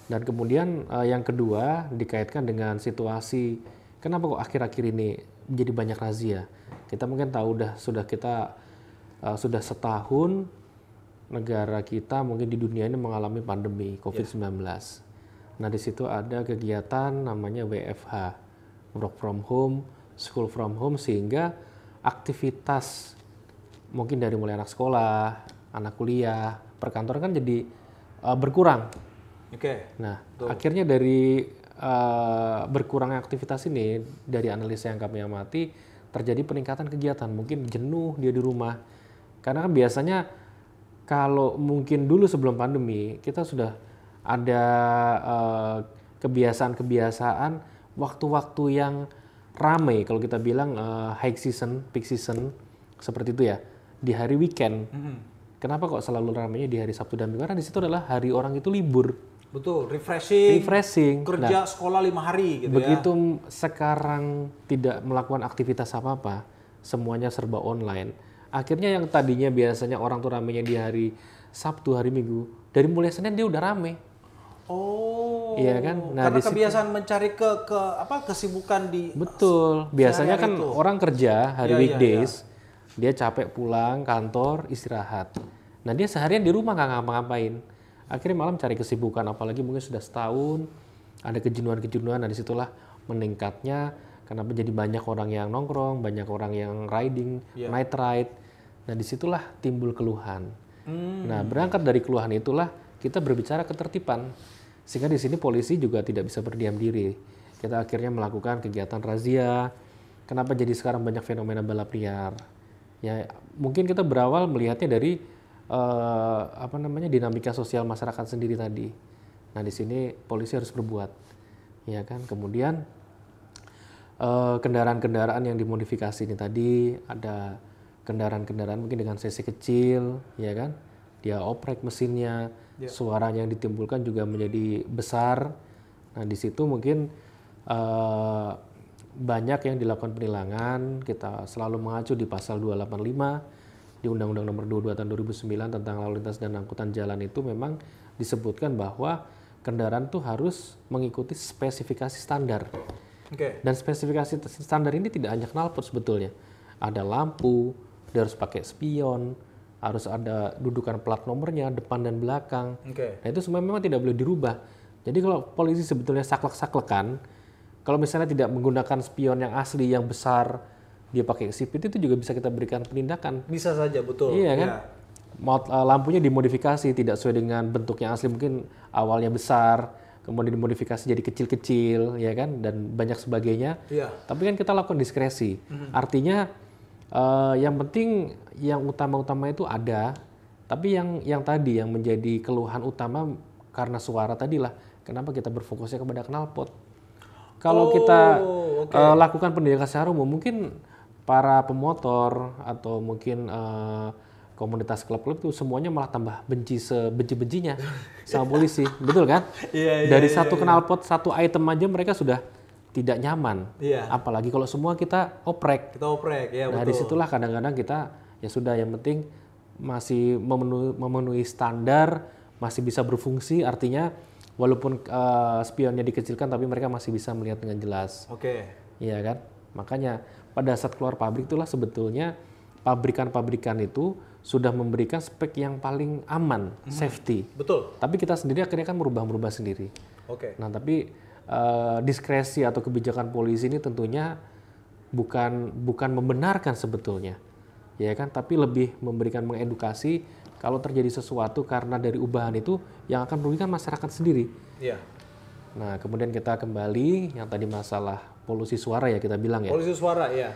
dan kemudian eh, yang kedua dikaitkan dengan situasi kenapa kok akhir-akhir ini menjadi banyak razia? Kita mungkin tahu udah sudah kita eh, sudah setahun negara kita mungkin di dunia ini mengalami pandemi COVID-19 nah di situ ada kegiatan namanya WFH work from home school from home sehingga aktivitas mungkin dari mulai anak sekolah, anak kuliah, perkantoran kan jadi uh, berkurang. Oke. Nah, akhirnya dari uh, berkurangnya aktivitas ini, dari analisa yang kami amati, terjadi peningkatan kegiatan. Mungkin jenuh dia di rumah. Karena kan biasanya kalau mungkin dulu sebelum pandemi, kita sudah ada uh, kebiasaan-kebiasaan waktu-waktu yang ramai. Kalau kita bilang uh, high season, peak season, seperti itu ya. Di hari weekend, Kenapa kok selalu ramainya di hari Sabtu dan Minggu? Karena di situ adalah hari orang itu libur, Betul, refreshing, refreshing. kerja sekolah lima hari gitu ya. Begitu sekarang tidak melakukan aktivitas apa-apa, semuanya serba online. Akhirnya yang tadinya biasanya orang tuh ramainya di hari Sabtu hari Minggu dari mulai Senin dia udah rame Oh. Iya kan? Nah, karena situ- kebiasaan mencari ke ke apa kesibukan di betul biasanya kan itu. orang kerja hari iya, weekdays dia capek pulang kantor istirahat nah dia seharian di rumah nggak ngapa-ngapain akhirnya malam cari kesibukan apalagi mungkin sudah setahun ada kejenuhan-kejenuhan nah di situlah meningkatnya kenapa jadi banyak orang yang nongkrong banyak orang yang riding Iya. night ride nah di situlah timbul keluhan Hmm. Nah, berangkat dari keluhan itulah kita berbicara ketertiban. Sehingga di sini polisi juga tidak bisa berdiam diri. Kita akhirnya melakukan kegiatan razia. Kenapa jadi sekarang banyak fenomena balap liar? Ya, mungkin kita berawal melihatnya dari eh, apa namanya dinamika sosial masyarakat sendiri tadi. Nah, di sini polisi harus berbuat. Ya kan? Kemudian eh, kendaraan-kendaraan yang dimodifikasi ini tadi ada kendaraan-kendaraan mungkin dengan cc kecil, ya kan? Dia oprek mesinnya, suaranya yang ditimbulkan juga menjadi besar. Nah di situ mungkin eh, banyak yang dilakukan penilangan. Kita selalu mengacu di pasal 285 di Undang-Undang Nomor 22 Tahun 2009 tentang lalu lintas dan angkutan jalan itu memang disebutkan bahwa kendaraan tuh harus mengikuti spesifikasi standar. Oke. Dan spesifikasi standar ini tidak hanya knalpot sebetulnya. Ada lampu, dia harus pakai spion, harus ada dudukan plat nomornya depan dan belakang. Oke. Nah itu semua memang tidak boleh dirubah. Jadi kalau polisi sebetulnya saklek-saklekan, kalau misalnya tidak menggunakan spion yang asli yang besar, dia pakai sipit itu juga bisa kita berikan penindakan. Bisa saja betul. Iya kan? Eh, lampunya dimodifikasi tidak sesuai dengan bentuk yang asli mungkin awalnya besar, kemudian dimodifikasi jadi kecil-kecil, ya kan? Dan banyak sebagainya. Iya. Tapi kan kita lakukan diskresi. Artinya eh, yang penting yang utama-utama itu ada, tapi yang yang tadi yang menjadi keluhan utama karena suara tadi lah. Kenapa kita berfokusnya kepada knalpot? Kalau kita Oh, oke. eh, lakukan pendidikan secara umum, mungkin para pemotor atau mungkin eh, komunitas klub-klub itu semuanya malah tambah benci sebenci-bencinya sama polisi, betul kan? Iya, iya, Dari iya, satu knalpot, satu item aja mereka sudah tidak nyaman. Iya. Apalagi kalau semua kita oprek. Kita oprek ya nah betul. di situlah kadang-kadang kita ya sudah yang penting masih memenuhi, memenuhi standar, masih bisa berfungsi. Artinya walaupun eh, spionnya dikecilkan, tapi mereka masih bisa melihat dengan jelas. Oke. Iya kan? Makanya pada saat keluar pabrik itulah sebetulnya pabrikan-pabrikan itu sudah memberikan spek yang paling aman, safety. Betul. Tapi kita sendiri akhirnya kan merubah-merubah sendiri. Oke. Nah, tapi eh, diskresi atau kebijakan polisi ini tentunya bukan bukan membenarkan sebetulnya. Ya kan, tapi lebih memberikan mengedukasi kalau terjadi sesuatu karena dari ubahan itu yang akan merugikan masyarakat sendiri. Iya. Nah, kemudian kita kembali yang tadi masalah polusi suara ya kita bilang ya. Polisi suara ya.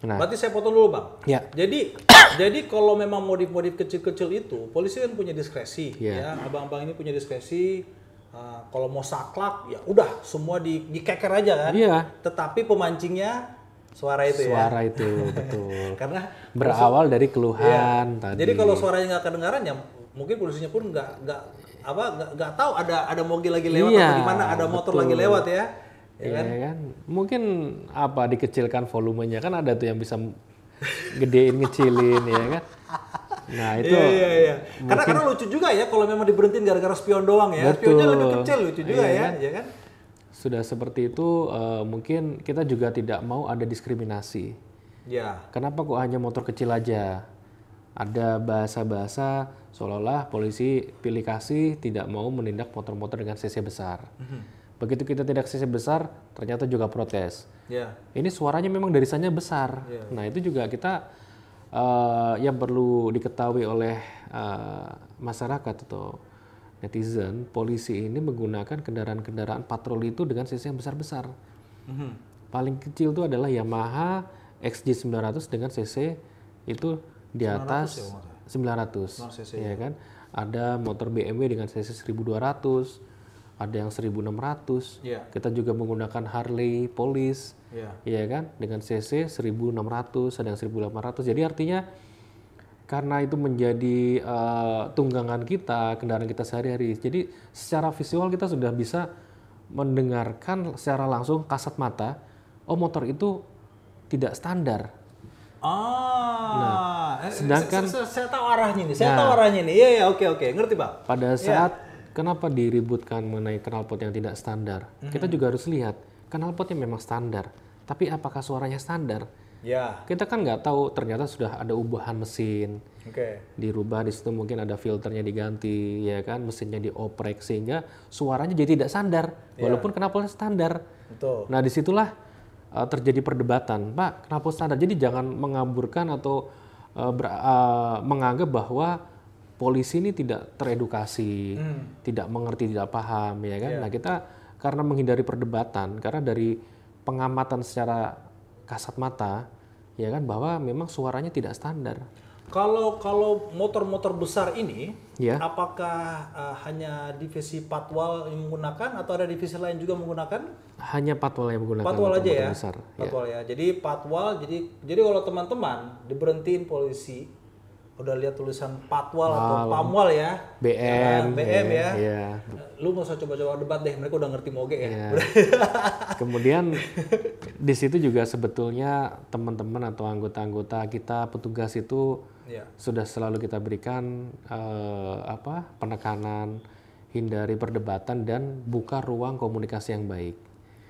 Nah, Berarti saya potong dulu bang. ya. Jadi jadi kalau memang modif-modif kecil-kecil itu polisi kan punya diskresi Iya. ya abang-abang ini punya diskresi uh, kalau mau saklak ya udah semua di dikeker aja kan. Iya. Tetapi pemancingnya suara itu ya. Suara itu betul. Karena Berawal dari keluhan Iya. tadi. Jadi kalau suaranya nggak kedengaran ya mungkin polisinya pun nggak nggak apa nggak tahu ada ada mobil lagi lewat Iya, atau di mana ada motor betul. lagi lewat ya. Ya Iya kan? kan? Mungkin apa dikecilkan volumenya kan ada tuh yang bisa gedein ngecilin ya kan. Nah, itu Iya iya iya. Karena karena lucu juga ya kalau memang diberhentiin gara-gara spion doang ya. Spionnya Betul. lebih kecil lucu juga Iya ya, kan? ya kan? sudah seperti itu eh, mungkin kita juga tidak mau ada diskriminasi. Ya. Kenapa kok hanya motor kecil aja? Ada bahasa-bahasa seolah-olah polisi pilih kasih tidak mau menindak motor-motor dengan cc besar. Begitu kita tidak cc besar, ternyata juga protes. Ya. Ini suaranya memang darisannya besar. Iya. Nah itu juga kita eh, yang perlu diketahui oleh eh, masyarakat atau netizen, polisi ini menggunakan kendaraan-kendaraan patroli itu dengan cc yang besar-besar. Mhm. Paling kecil itu adalah Yamaha XJ900 dengan cc itu di atas 900, 900 cc, ya kan. Ada motor BMW dengan cc 1200, ada yang 1600. Iya. Kita juga menggunakan Harley Police, Ya. ya kan, dengan cc 1600, ada yang 1800. Jadi artinya karena itu menjadi eh, tunggangan kita, kendaraan kita sehari-hari. Jadi secara visual kita sudah bisa mendengarkan secara langsung kasat mata, oh motor itu tidak standar. Ah, eh, sedangkan- saya, saya, saya tahu arahnya nih. Saya Nah. tahu arahnya nih. Iya, iya, oke, oke. Ngerti, Bang? Pada saat kenapa diributkan mengenai knalpot yang tidak standar, kita juga harus lihat knalpotnya memang standar, tapi apakah suaranya standar? Ya. Kita kan nggak tahu ternyata sudah ada ubahan mesin, Oke. dirubah di situ mungkin ada filternya diganti, ya kan, mesinnya dioprek sehingga suaranya jadi tidak standar, walaupun knalpotnya standar. Betul. Nah di situlah uh, terjadi perdebatan, Pak, knalpot standar. Jadi jangan mengaburkan atau uh, ber- uh, menganggap bahwa polisi ini tidak teredukasi, tidak mengerti, tidak paham, ya kan? Nah kita karena menghindari perdebatan, karena dari pengamatan secara kasat mata, ya kan, bahwa memang suaranya tidak standar. Kalau kalau motor-motor besar ini, Ya. apakah uh, hanya divisi patwal yang menggunakan atau ada divisi lain juga menggunakan? Hanya patwal yang menggunakan Patwal aja ya. besar. Patwal ya. Jadi patwal. Jadi jadi kalau teman-teman diberhentiin polisi, udah lihat tulisan patwal atau pamwal ya. BM, BM ya. ya. Lu nggak usah coba-coba debat deh. Mereka udah ngerti moge ya. Ya. Kemudian di situ juga sebetulnya teman-teman atau anggota-anggota kita petugas itu Iya. sudah selalu kita berikan eh, apa penekanan, hindari perdebatan dan buka ruang komunikasi yang baik.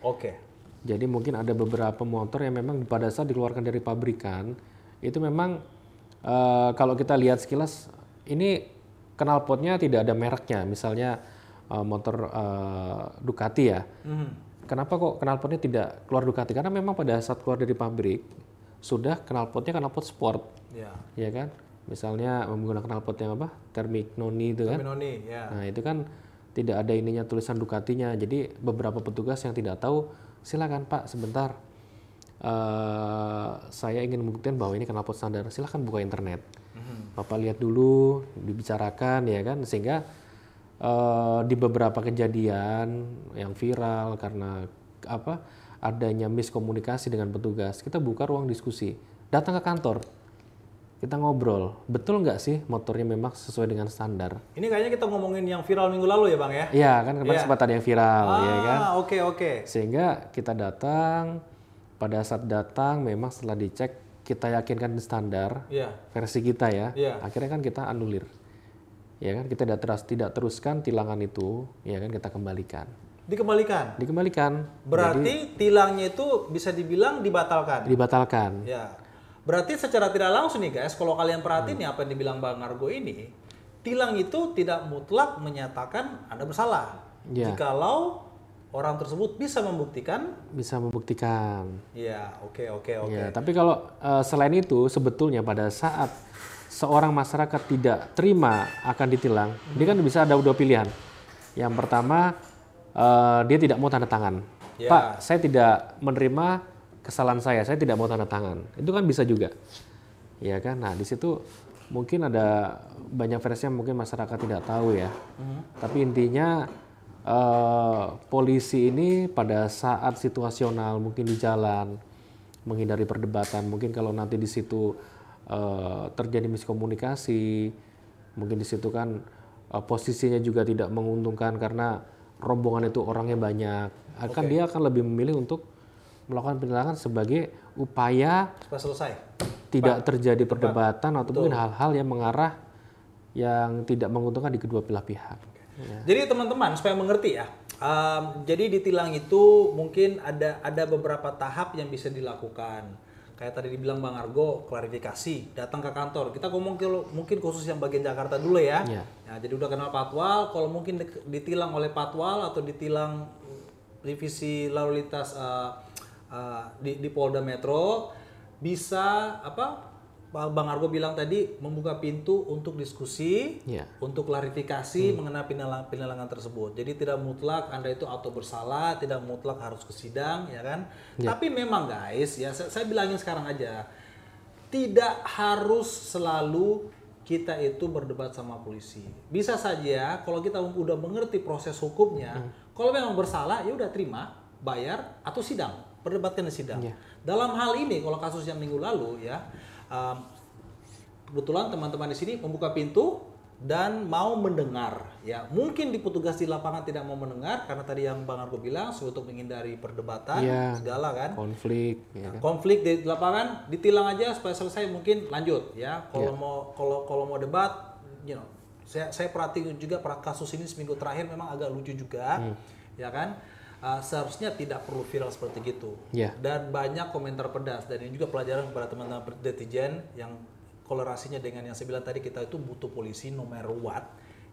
Oke. Jadi mungkin ada beberapa motor yang memang pada saat dikeluarkan dari pabrikan itu memang eh, kalau kita lihat sekilas ini knalpotnya tidak ada mereknya, misalnya eh, motor eh, Ducati ya. Kenapa kok knalpotnya tidak keluar Ducati? Karena memang pada saat keluar dari pabrik sudah knalpotnya knalpot sport, Ya. ya kan? Misalnya menggunakan knalpot yang apa? Thermic noni itu kan? Minoni ya. Nah itu kan tidak ada ininya tulisan Ducatinya. Jadi beberapa petugas yang tidak tahu silakan Pak sebentar. Eh, saya ingin membuktikan bahwa ini knalpot standar. Silakan buka internet. Bapak lihat dulu, dibicarakan ya kan sehingga eh, di beberapa kejadian yang viral karena apa adanya miskomunikasi dengan petugas, kita buka ruang diskusi. Datang ke kantor, kita ngobrol. Betul nggak sih motornya memang sesuai dengan standar? Ini kayaknya kita ngomongin yang viral minggu lalu ya bang ya? Iya kan kemarin sempat ada yang viral ya kan. Ah oke oke. Sehingga kita datang pada saat datang memang setelah dicek kita yakinkan standar Iya. versi kita ya. Iya. Akhirnya kan kita anulir. Ya kan kita tidak terus tidak teruskan tilangan itu ya kan kita kembalikan. Dikembalikan. Dikembalikan Berarti tilangnya itu bisa dibilang dibatalkan. dibatalkan. Ya. Berarti secara tidak langsung nih guys, kalau kalian perhatiin Hmm. nih apa yang dibilang Bang Argo ini, tilang itu tidak mutlak menyatakan Anda bersalah. Ya. Jikalau orang tersebut bisa membuktikan, Bisa membuktikan. ya oke oke oke. Ya, tapi kalau eh, selain itu sebetulnya pada saat seorang masyarakat tidak terima akan ditilang, dia kan bisa ada dua pilihan. Yang pertama eh, dia tidak mau tanda tangan. Ya. Pak, saya tidak menerima kesalahan saya, saya tidak mau tanda tangan. Itu kan bisa juga. Ya kan? Nah, di situ mungkin ada banyak versi yang mungkin masyarakat tidak tahu ya. Tapi intinya eh, polisi ini pada saat situasional mungkin di jalan menghindari perdebatan. Mungkin kalau nanti di situ eh, terjadi miskomunikasi, mungkin di situ kan eh, posisinya juga tidak menguntungkan karena rombongan itu orangnya banyak. Akan dia akan lebih memilih untuk melakukan penilangan sebagai upaya Supaya selesai. tidak terjadi perdebatan atau mungkin hal-hal yang mengarah yang tidak menguntungkan di kedua belah pihak. Jadi teman-teman supaya mengerti ya. um, jadi di tilang itu mungkin ada ada beberapa tahap yang bisa dilakukan. Kayak tadi dibilang Bang Argo, klarifikasi, datang ke kantor. Kita ngomong ke mungkin khusus yang bagian Jakarta dulu ya. Iya. Ya, jadi udah kenal patwal, kalau mungkin di- ditilang oleh patwal atau ditilang divisi lalu lintas uh, uh, di, di Polda Metro bisa apa Bang Argo bilang tadi membuka pintu untuk diskusi Iya. untuk klarifikasi mengenai penilang- penilangan tersebut. Jadi tidak mutlak Anda itu auto bersalah, tidak mutlak harus ke sidang, ya kan? Tapi memang guys, ya saya, saya bilangin sekarang aja, tidak harus selalu kita itu berdebat sama polisi. Bisa saja kalau kita udah mengerti proses hukumnya, kalau memang bersalah ya udah terima, bayar atau sidang, perdebatkan di sidang. Dalam hal ini kalau kasus yang minggu lalu ya, um, kebetulan teman-teman di sini membuka pintu dan mau mendengar ya mungkin di petugas di lapangan tidak mau mendengar karena tadi yang bang Argo bilang untuk menghindari perdebatan Iya. segala kan konflik ya kan? konflik di lapangan ditilang aja supaya selesai mungkin lanjut ya kalau Iya. mau kalau kalau mau debat you know saya saya perhatiin juga kasus ini seminggu terakhir memang agak lucu juga Hmm. ya kan Uh, seharusnya tidak perlu viral seperti gitu. Iya. dan banyak komentar pedas dan ini juga pelajaran kepada teman-teman netizen yang kolerasinya dengan yang saya bilang tadi kita itu butuh polisi no matter what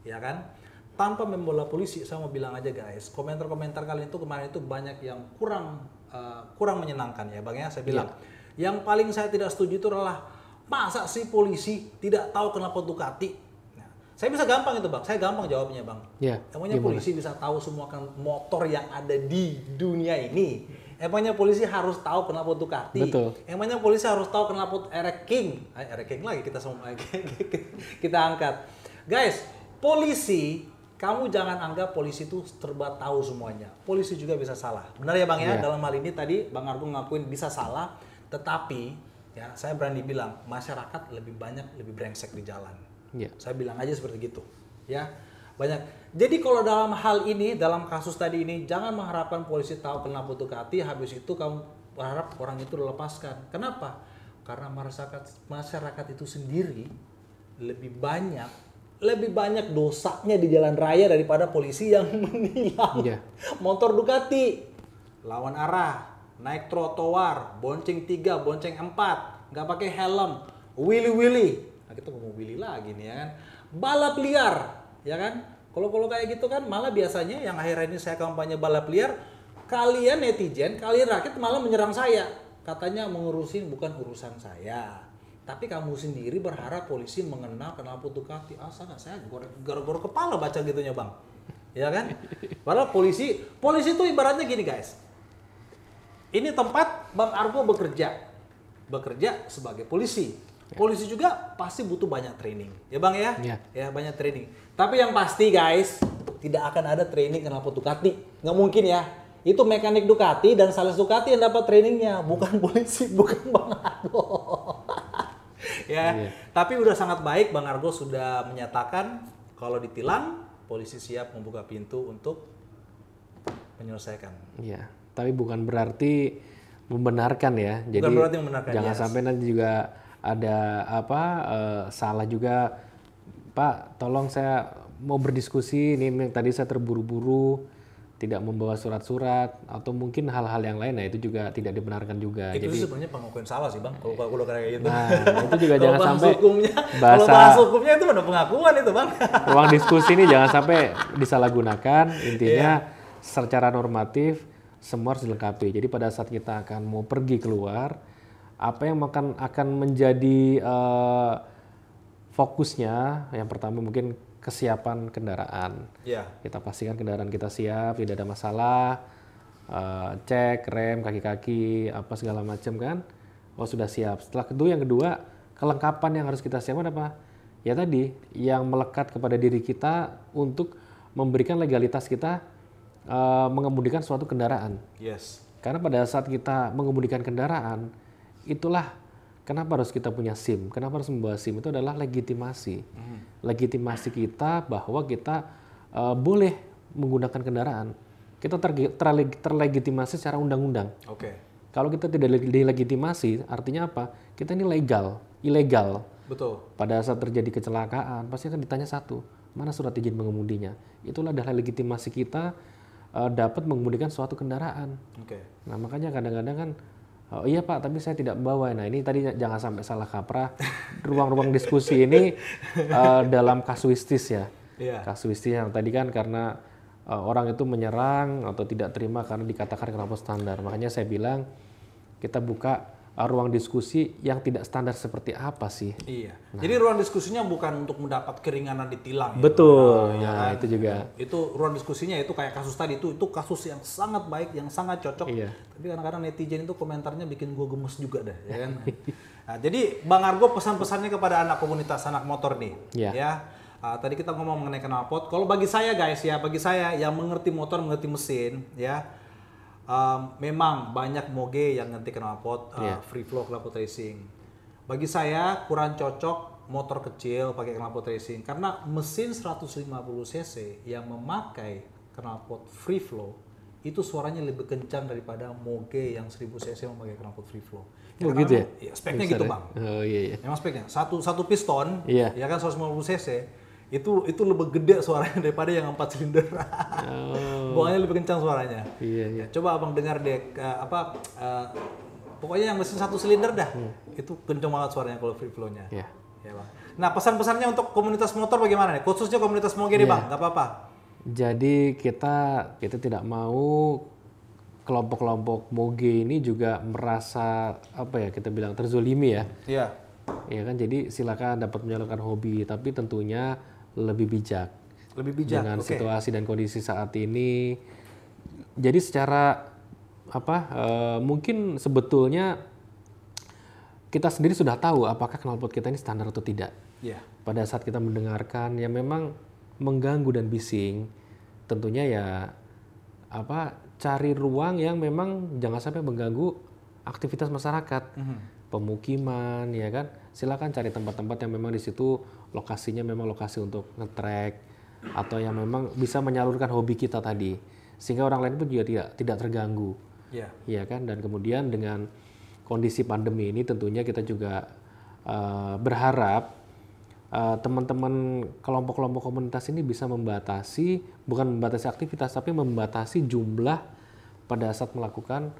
ya kan? Tanpa membola polisi saya mau bilang aja guys komentar-komentar kalian itu kemarin itu banyak yang kurang uh, kurang menyenangkan ya bang ya saya bilang. Yang paling saya tidak setuju itu adalah masa sih polisi tidak tahu kenapa Ducati saya bisa gampang itu bang saya gampang jawabnya bang Ya, Emangnya polisi bisa tahu semua kan motor yang ada di dunia ini? Emangnya polisi harus tahu kenapa Ducati? Betul. Emangnya polisi harus tahu kenapa Eric King? Eh, Eric King lagi kita semua kita angkat. Guys, polisi kamu jangan anggap polisi itu serba tahu semuanya. Polisi juga bisa salah. Benar ya Bang ya? Iya. Dalam hal ini tadi Bang Argo ngakuin bisa salah, tetapi ya saya berani bilang masyarakat lebih banyak lebih brengsek di jalan. Ya Saya bilang aja seperti gitu. Ya, banyak. Jadi kalau dalam hal ini, dalam kasus tadi ini, jangan mengharapkan polisi tahu kenapa Ducati, habis itu kamu berharap orang itu dilepaskan. Kenapa? Karena masyarakat masyarakat itu sendiri lebih banyak lebih banyak dosanya di jalan raya daripada polisi yang menilang Iya. motor Ducati lawan arah naik trotoar bonceng tiga bonceng empat nggak pakai helm willy willy nah kita ngomong willy lagi nih ya kan? Balap liar ya kan? Kalau kalau kayak gitu kan malah biasanya yang akhir ini saya kampanye balap liar kalian netizen kalian rakyat malah menyerang saya. Katanya mengurusin bukan urusan saya tapi kamu sendiri berharap polisi mengenal kenapa Ducati ah sana saya gara-gara kepala baca gitunya bang. Ya kan? Padahal polisi polisi itu ibaratnya gini guys. Ini tempat bang Argo bekerja. Bekerja sebagai polisi polisi juga pasti butuh banyak training. Ya bang ya? Iya. ya banyak training. Tapi yang pasti guys tidak akan ada training kenapa Ducati. Nggak mungkin ya. Itu mekanik Ducati dan sales Ducati yang dapat trainingnya. Bukan polisi bukan bang Argo. Ya. Iya. tapi udah sangat baik bang Argo sudah menyatakan kalau ditilang polisi siap membuka pintu untuk menyelesaikan. Iya, tapi bukan berarti membenarkan ya. Jadi berarti membenarkan, jangan yes. sampai nanti juga ada apa eh, salah juga, Pak. Tolong saya mau berdiskusi. Ini yang tadi saya terburu-buru, tidak membawa surat-surat atau mungkin hal-hal yang lain. Nah itu juga tidak dibenarkan juga. itu Jadi sebenarnya pengakuan salah sih bang kalau kalau kayak gitu nah itu juga Kalau jangan bahas sampai hukumnya kalau bahasa bahas hukumnya itu udah pengakuan itu bang ruang diskusi ini jangan sampai disalahgunakan. Intinya Iya. secara normatif semua harus dilengkapi. Jadi pada saat kita akan mau pergi keluar, apa yang akan akan menjadi eh, fokusnya? Yang pertama mungkin kesiapan kendaraan. ya Kita pastikan kendaraan kita siap, tidak ada masalah. eh, cek rem, kaki-kaki, apa segala macam kan. Oh sudah siap. Setelah kedua yang kedua, kelengkapan yang harus kita siapkan apa? Ya tadi, yang melekat kepada diri kita untuk memberikan legalitas kita eh, mengemudikan suatu kendaraan. yes Karena pada saat kita mengemudikan kendaraan, itulah kenapa harus kita punya SIM. Kenapa harus membawa SIM? Itu adalah legitimasi. Legitimasi kita bahwa kita eh, boleh menggunakan kendaraan. Kita terleg- terlegitimasi secara undang-undang. oke Kalau kita tidak leg- dilegitimasi, artinya apa? Kita ini legal, ilegal. betul Pada saat terjadi kecelakaan, pasti akan ditanya satu, mana surat izin mengemudinya? Itulah adalah legitimasi kita eh, dapat mengemudikan suatu kendaraan. oke Nah makanya kadang-kadang kan oh iya pak tapi saya tidak membawa. Nah ini tadi jangan sampai salah kaprah. Ruang-ruang diskusi ini eh, dalam kasuistis ya. Iya. Kasuistis yang tadi kan karena eh, orang itu menyerang atau tidak terima karena dikatakan kenapa standar. Makanya saya bilang kita buka ruang diskusi yang tidak standar seperti apa sih? iya jadi ruang diskusinya bukan untuk mendapat keringanan ditilang ya. Betul. Nah, ya Nah, kan? itu juga. itu ruang diskusinya itu kayak kasus tadi itu itu kasus yang sangat baik yang sangat cocok Iya. tapi kadang-kadang netizen itu komentarnya bikin gue gemes juga deh ya kan nah, jadi bang Argo pesan-pesannya kepada anak komunitas anak motor nih Iya. ya Ah, tadi kita ngomong mengenai knalpot kalau bagi saya guys ya bagi saya yang mengerti motor mengerti mesin ya um, memang banyak moge yang ngerti knalpot uh, Iya. free flow knalpot racing bagi saya kurang cocok motor kecil pakai knalpot racing karena mesin 150 cc yang memakai knalpot free flow itu suaranya lebih kencang daripada moge yang 1000 cc memakai knalpot free flow. Oh, karena gitu ya? memang- Iya, speknya Besar gitu ya? bang. Oh iya iya. Emang speknya satu satu piston, Iya. ya kan 150 cc itu itu lebih gede suaranya daripada yang 4 silinder. Oh Buangannya lebih kencang suaranya. iya iya. Ya, coba abang dengar deh eh, apa eh, pokoknya yang mesin satu silinder dah itu kencang banget suaranya kalau free flow-nya. Iya. Ya, bang. Nah pesan-pesannya untuk komunitas motor bagaimana nih? Khususnya komunitas moge nih bang, nggak apa-apa. Jadi kita kita tidak mau kelompok-kelompok moge ini juga merasa apa ya kita bilang terzolimi ya. Iya. Ya kan jadi silakan dapat menyalurkan hobi tapi tentunya lebih bijak Lebih bijak. dengan Oke. situasi dan kondisi saat ini. Jadi secara apa eh, mungkin sebetulnya kita sendiri sudah tahu apakah knalpot kita ini standar atau tidak. Iya. Pada saat kita mendengarkan yang memang mengganggu dan bising, tentunya ya apa cari ruang yang memang jangan sampai mengganggu aktivitas masyarakat, pemukiman, ya kan. Silakan cari tempat-tempat yang memang di situ lokasinya memang lokasi untuk ngetrek atau yang memang bisa menyalurkan hobi kita tadi, sehingga orang lain pun juga tidak tidak terganggu. Iya. Iya kan dan kemudian dengan kondisi pandemi ini tentunya kita juga eh, berharap eh, teman-teman kelompok-kelompok komunitas ini bisa membatasi bukan membatasi aktivitas tapi membatasi jumlah pada saat melakukan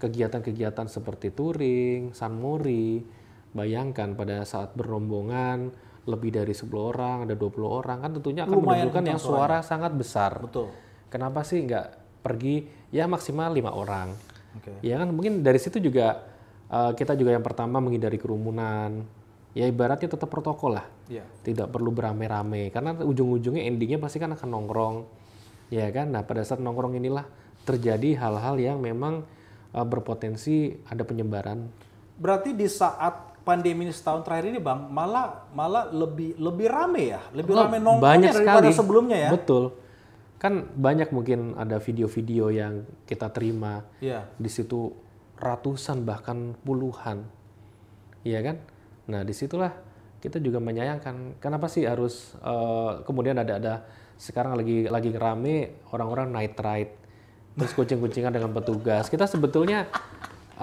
kegiatan-kegiatan seperti touring, sunmori. Bayangkan pada saat berombongan lebih dari 10 orang, ada 20 orang kan tentunya akan Lumayan menimbulkan yang suara sangat besar. Betul. Kenapa sih nggak pergi ya maksimal lima orang? Oke. Ya kan mungkin dari situ juga eh, kita juga yang pertama menghindari kerumunan. Ya ibaratnya tetap protokol lah. Iya. Tidak perlu beramai-ramai karena ujung-ujungnya endingnya pasti kan akan nongkrong. Ya kan? Nah, pada saat nongkrong inilah terjadi hal-hal yang memang eh, berpotensi ada penyebaran. Berarti di saat pandemi ini setahun terakhir ini bang, malah malah lebih lebih rame ya, lebih Oh, rame nongkrongnya banyak daripada sekali. sebelumnya ya. Betul. Kan banyak mungkin ada video-video yang kita terima Iya. di situ ratusan bahkan puluhan, iya kan? Nah di situlah kita juga menyayangkan kenapa sih harus eh, kemudian ada ada sekarang lagi lagi rame orang-orang night ride terus kucing-kucingan dengan petugas kita sebetulnya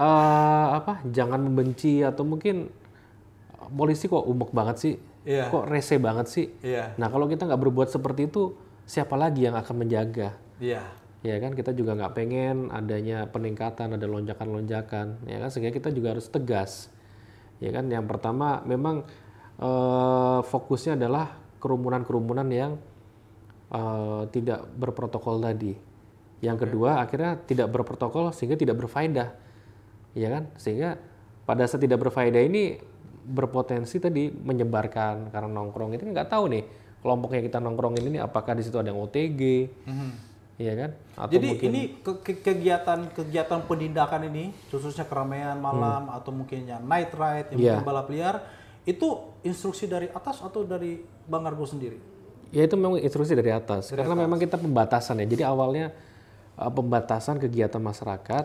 eh, apa jangan membenci atau mungkin polisi kok umek banget sih. Iya. kok rese banget sih. Iya. nah kalau kita nggak berbuat seperti itu siapa lagi yang akan menjaga? Iya. ya kan kita juga nggak pengen adanya peningkatan ada lonjakan-lonjakan. Ya kan sehingga kita juga harus tegas. Ya kan yang pertama memang eh, fokusnya adalah kerumunan-kerumunan yang eh, tidak berprotokol tadi. Yang kedua akhirnya tidak berprotokol sehingga tidak berfaedah ya kan sehingga pada saat tidak berfaedah ini berpotensi tadi menyebarkan karena nongkrong itu nggak tahu nih kelompoknya kita nongkrongin ini apakah di situ ada yang OTG Iya kan? Atau Jadi mungkin ini ke- ke- kegiatan-kegiatan penindakan ini, khususnya keramaian malam atau mungkin yang night ride, yang Hmm. Iya. mungkin balap liar, itu instruksi dari atas atau dari Bang Argo sendiri? ya itu memang instruksi dari atas. Karena memang kita pembatasan ya. Jadi awalnya uh, pembatasan kegiatan masyarakat,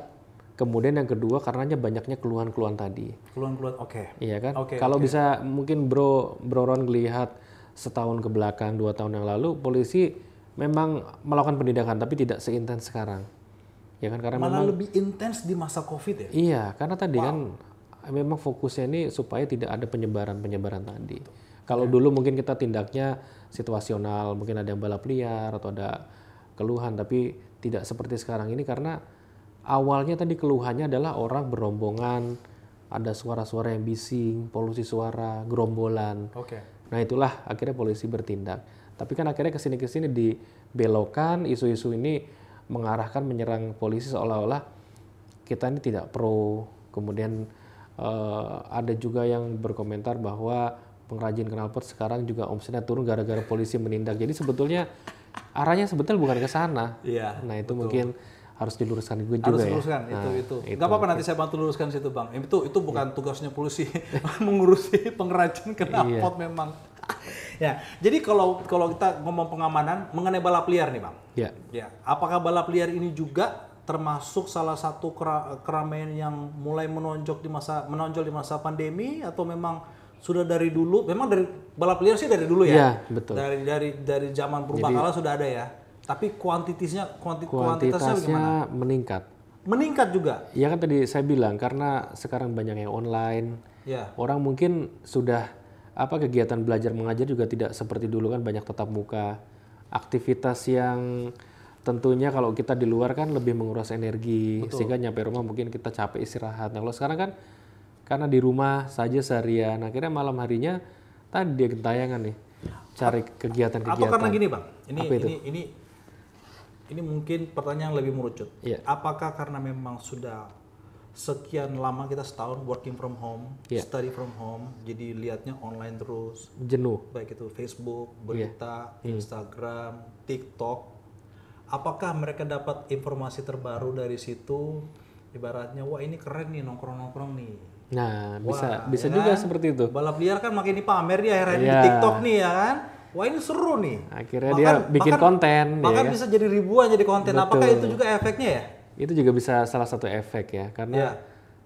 kemudian yang kedua karenanya banyaknya keluhan-keluhan tadi. Keluhan-keluhan, oke. Iya kan? Oke, Kalau bisa mungkin Bro Bro Ron lihat setahun ke belakang, dua tahun yang lalu polisi memang melakukan penindakan tapi tidak seintens sekarang. Ya kan karena Malah lebih intens di masa COVID ya? Iya, karena tadi kan memang fokusnya ini supaya tidak ada penyebaran-penyebaran tadi. Kalau dulu mungkin kita tindaknya situasional, mungkin ada yang balap liar atau ada keluhan, tapi tidak seperti sekarang ini karena awalnya tadi keluhannya adalah orang berombongan, ada suara-suara yang bising, polusi suara, gerombolan. Oke. Nah itulah akhirnya polisi bertindak. Tapi kan akhirnya ke sini ke sini dibelokkan isu-isu ini mengarahkan menyerang polisi seolah-olah kita ini tidak pro. Kemudian eh, ada juga yang berkomentar bahwa pengrajin knalpot sekarang juga omsetnya turun gara-gara polisi menindak. Jadi sebetulnya arahnya sebetulnya bukan ke sana. Iya. Nah itu mungkin harus diluruskan juga Harus ya. luruskan itu Nah, itu. Gak apa-apa nanti saya bantu luruskan situ bang. Itu itu bukan tugasnya polisi mengurusi pengrajin knalpot memang. ya. Jadi kalau kalau kita ngomong pengamanan mengenai balap liar nih bang. Ya. Ya. Apakah balap liar ini juga termasuk salah satu kera- keramaian yang mulai menonjol di masa menonjol di masa pandemi atau memang sudah dari dulu, memang dari balap liar sih dari dulu ya. Iya, betul. Dari dari dari zaman purbakala sudah ada ya. Tapi kuantitasnya kuanti, kuantitasnya Kuantitasnya gimana? meningkat. Meningkat juga. Ya kan tadi saya bilang karena sekarang banyak yang online, Ya. orang mungkin sudah apa kegiatan belajar mengajar juga tidak seperti dulu kan banyak tetap muka. Aktivitas yang tentunya kalau kita di luar kan lebih menguras energi sehingga nyampe rumah mungkin kita capek istirahat. Nah, kalau sekarang kan karena di rumah saja seharian akhirnya malam harinya tadi dia gentayangan nih cari Atau kegiatan-kegiatan. karena gini bang, ini Apa itu? ini ini ini mungkin pertanyaan lebih merucut. Iya. Apakah karena memang sudah sekian lama kita setahun working from home, Iya. study from home, jadi lihatnya online terus, Jenuh. baik itu Facebook, berita, Hmm. Instagram, TikTok. Apakah mereka dapat informasi terbaru dari situ? Ibaratnya, wah ini keren nih nongkrong-nongkrong nih. Nah, bisa Wah, bisa ya juga kan? seperti itu. Balap liar kan makin dipamer dia akhirnya di Iya. TikTok nih ya kan. Wah ini seru nih. Akhirnya dia bikin konten, ya Bahkan kan? bisa jadi ribuan jadi konten. Apakah Betul. itu juga efeknya ya? Itu juga bisa salah satu efek ya, karena Iya.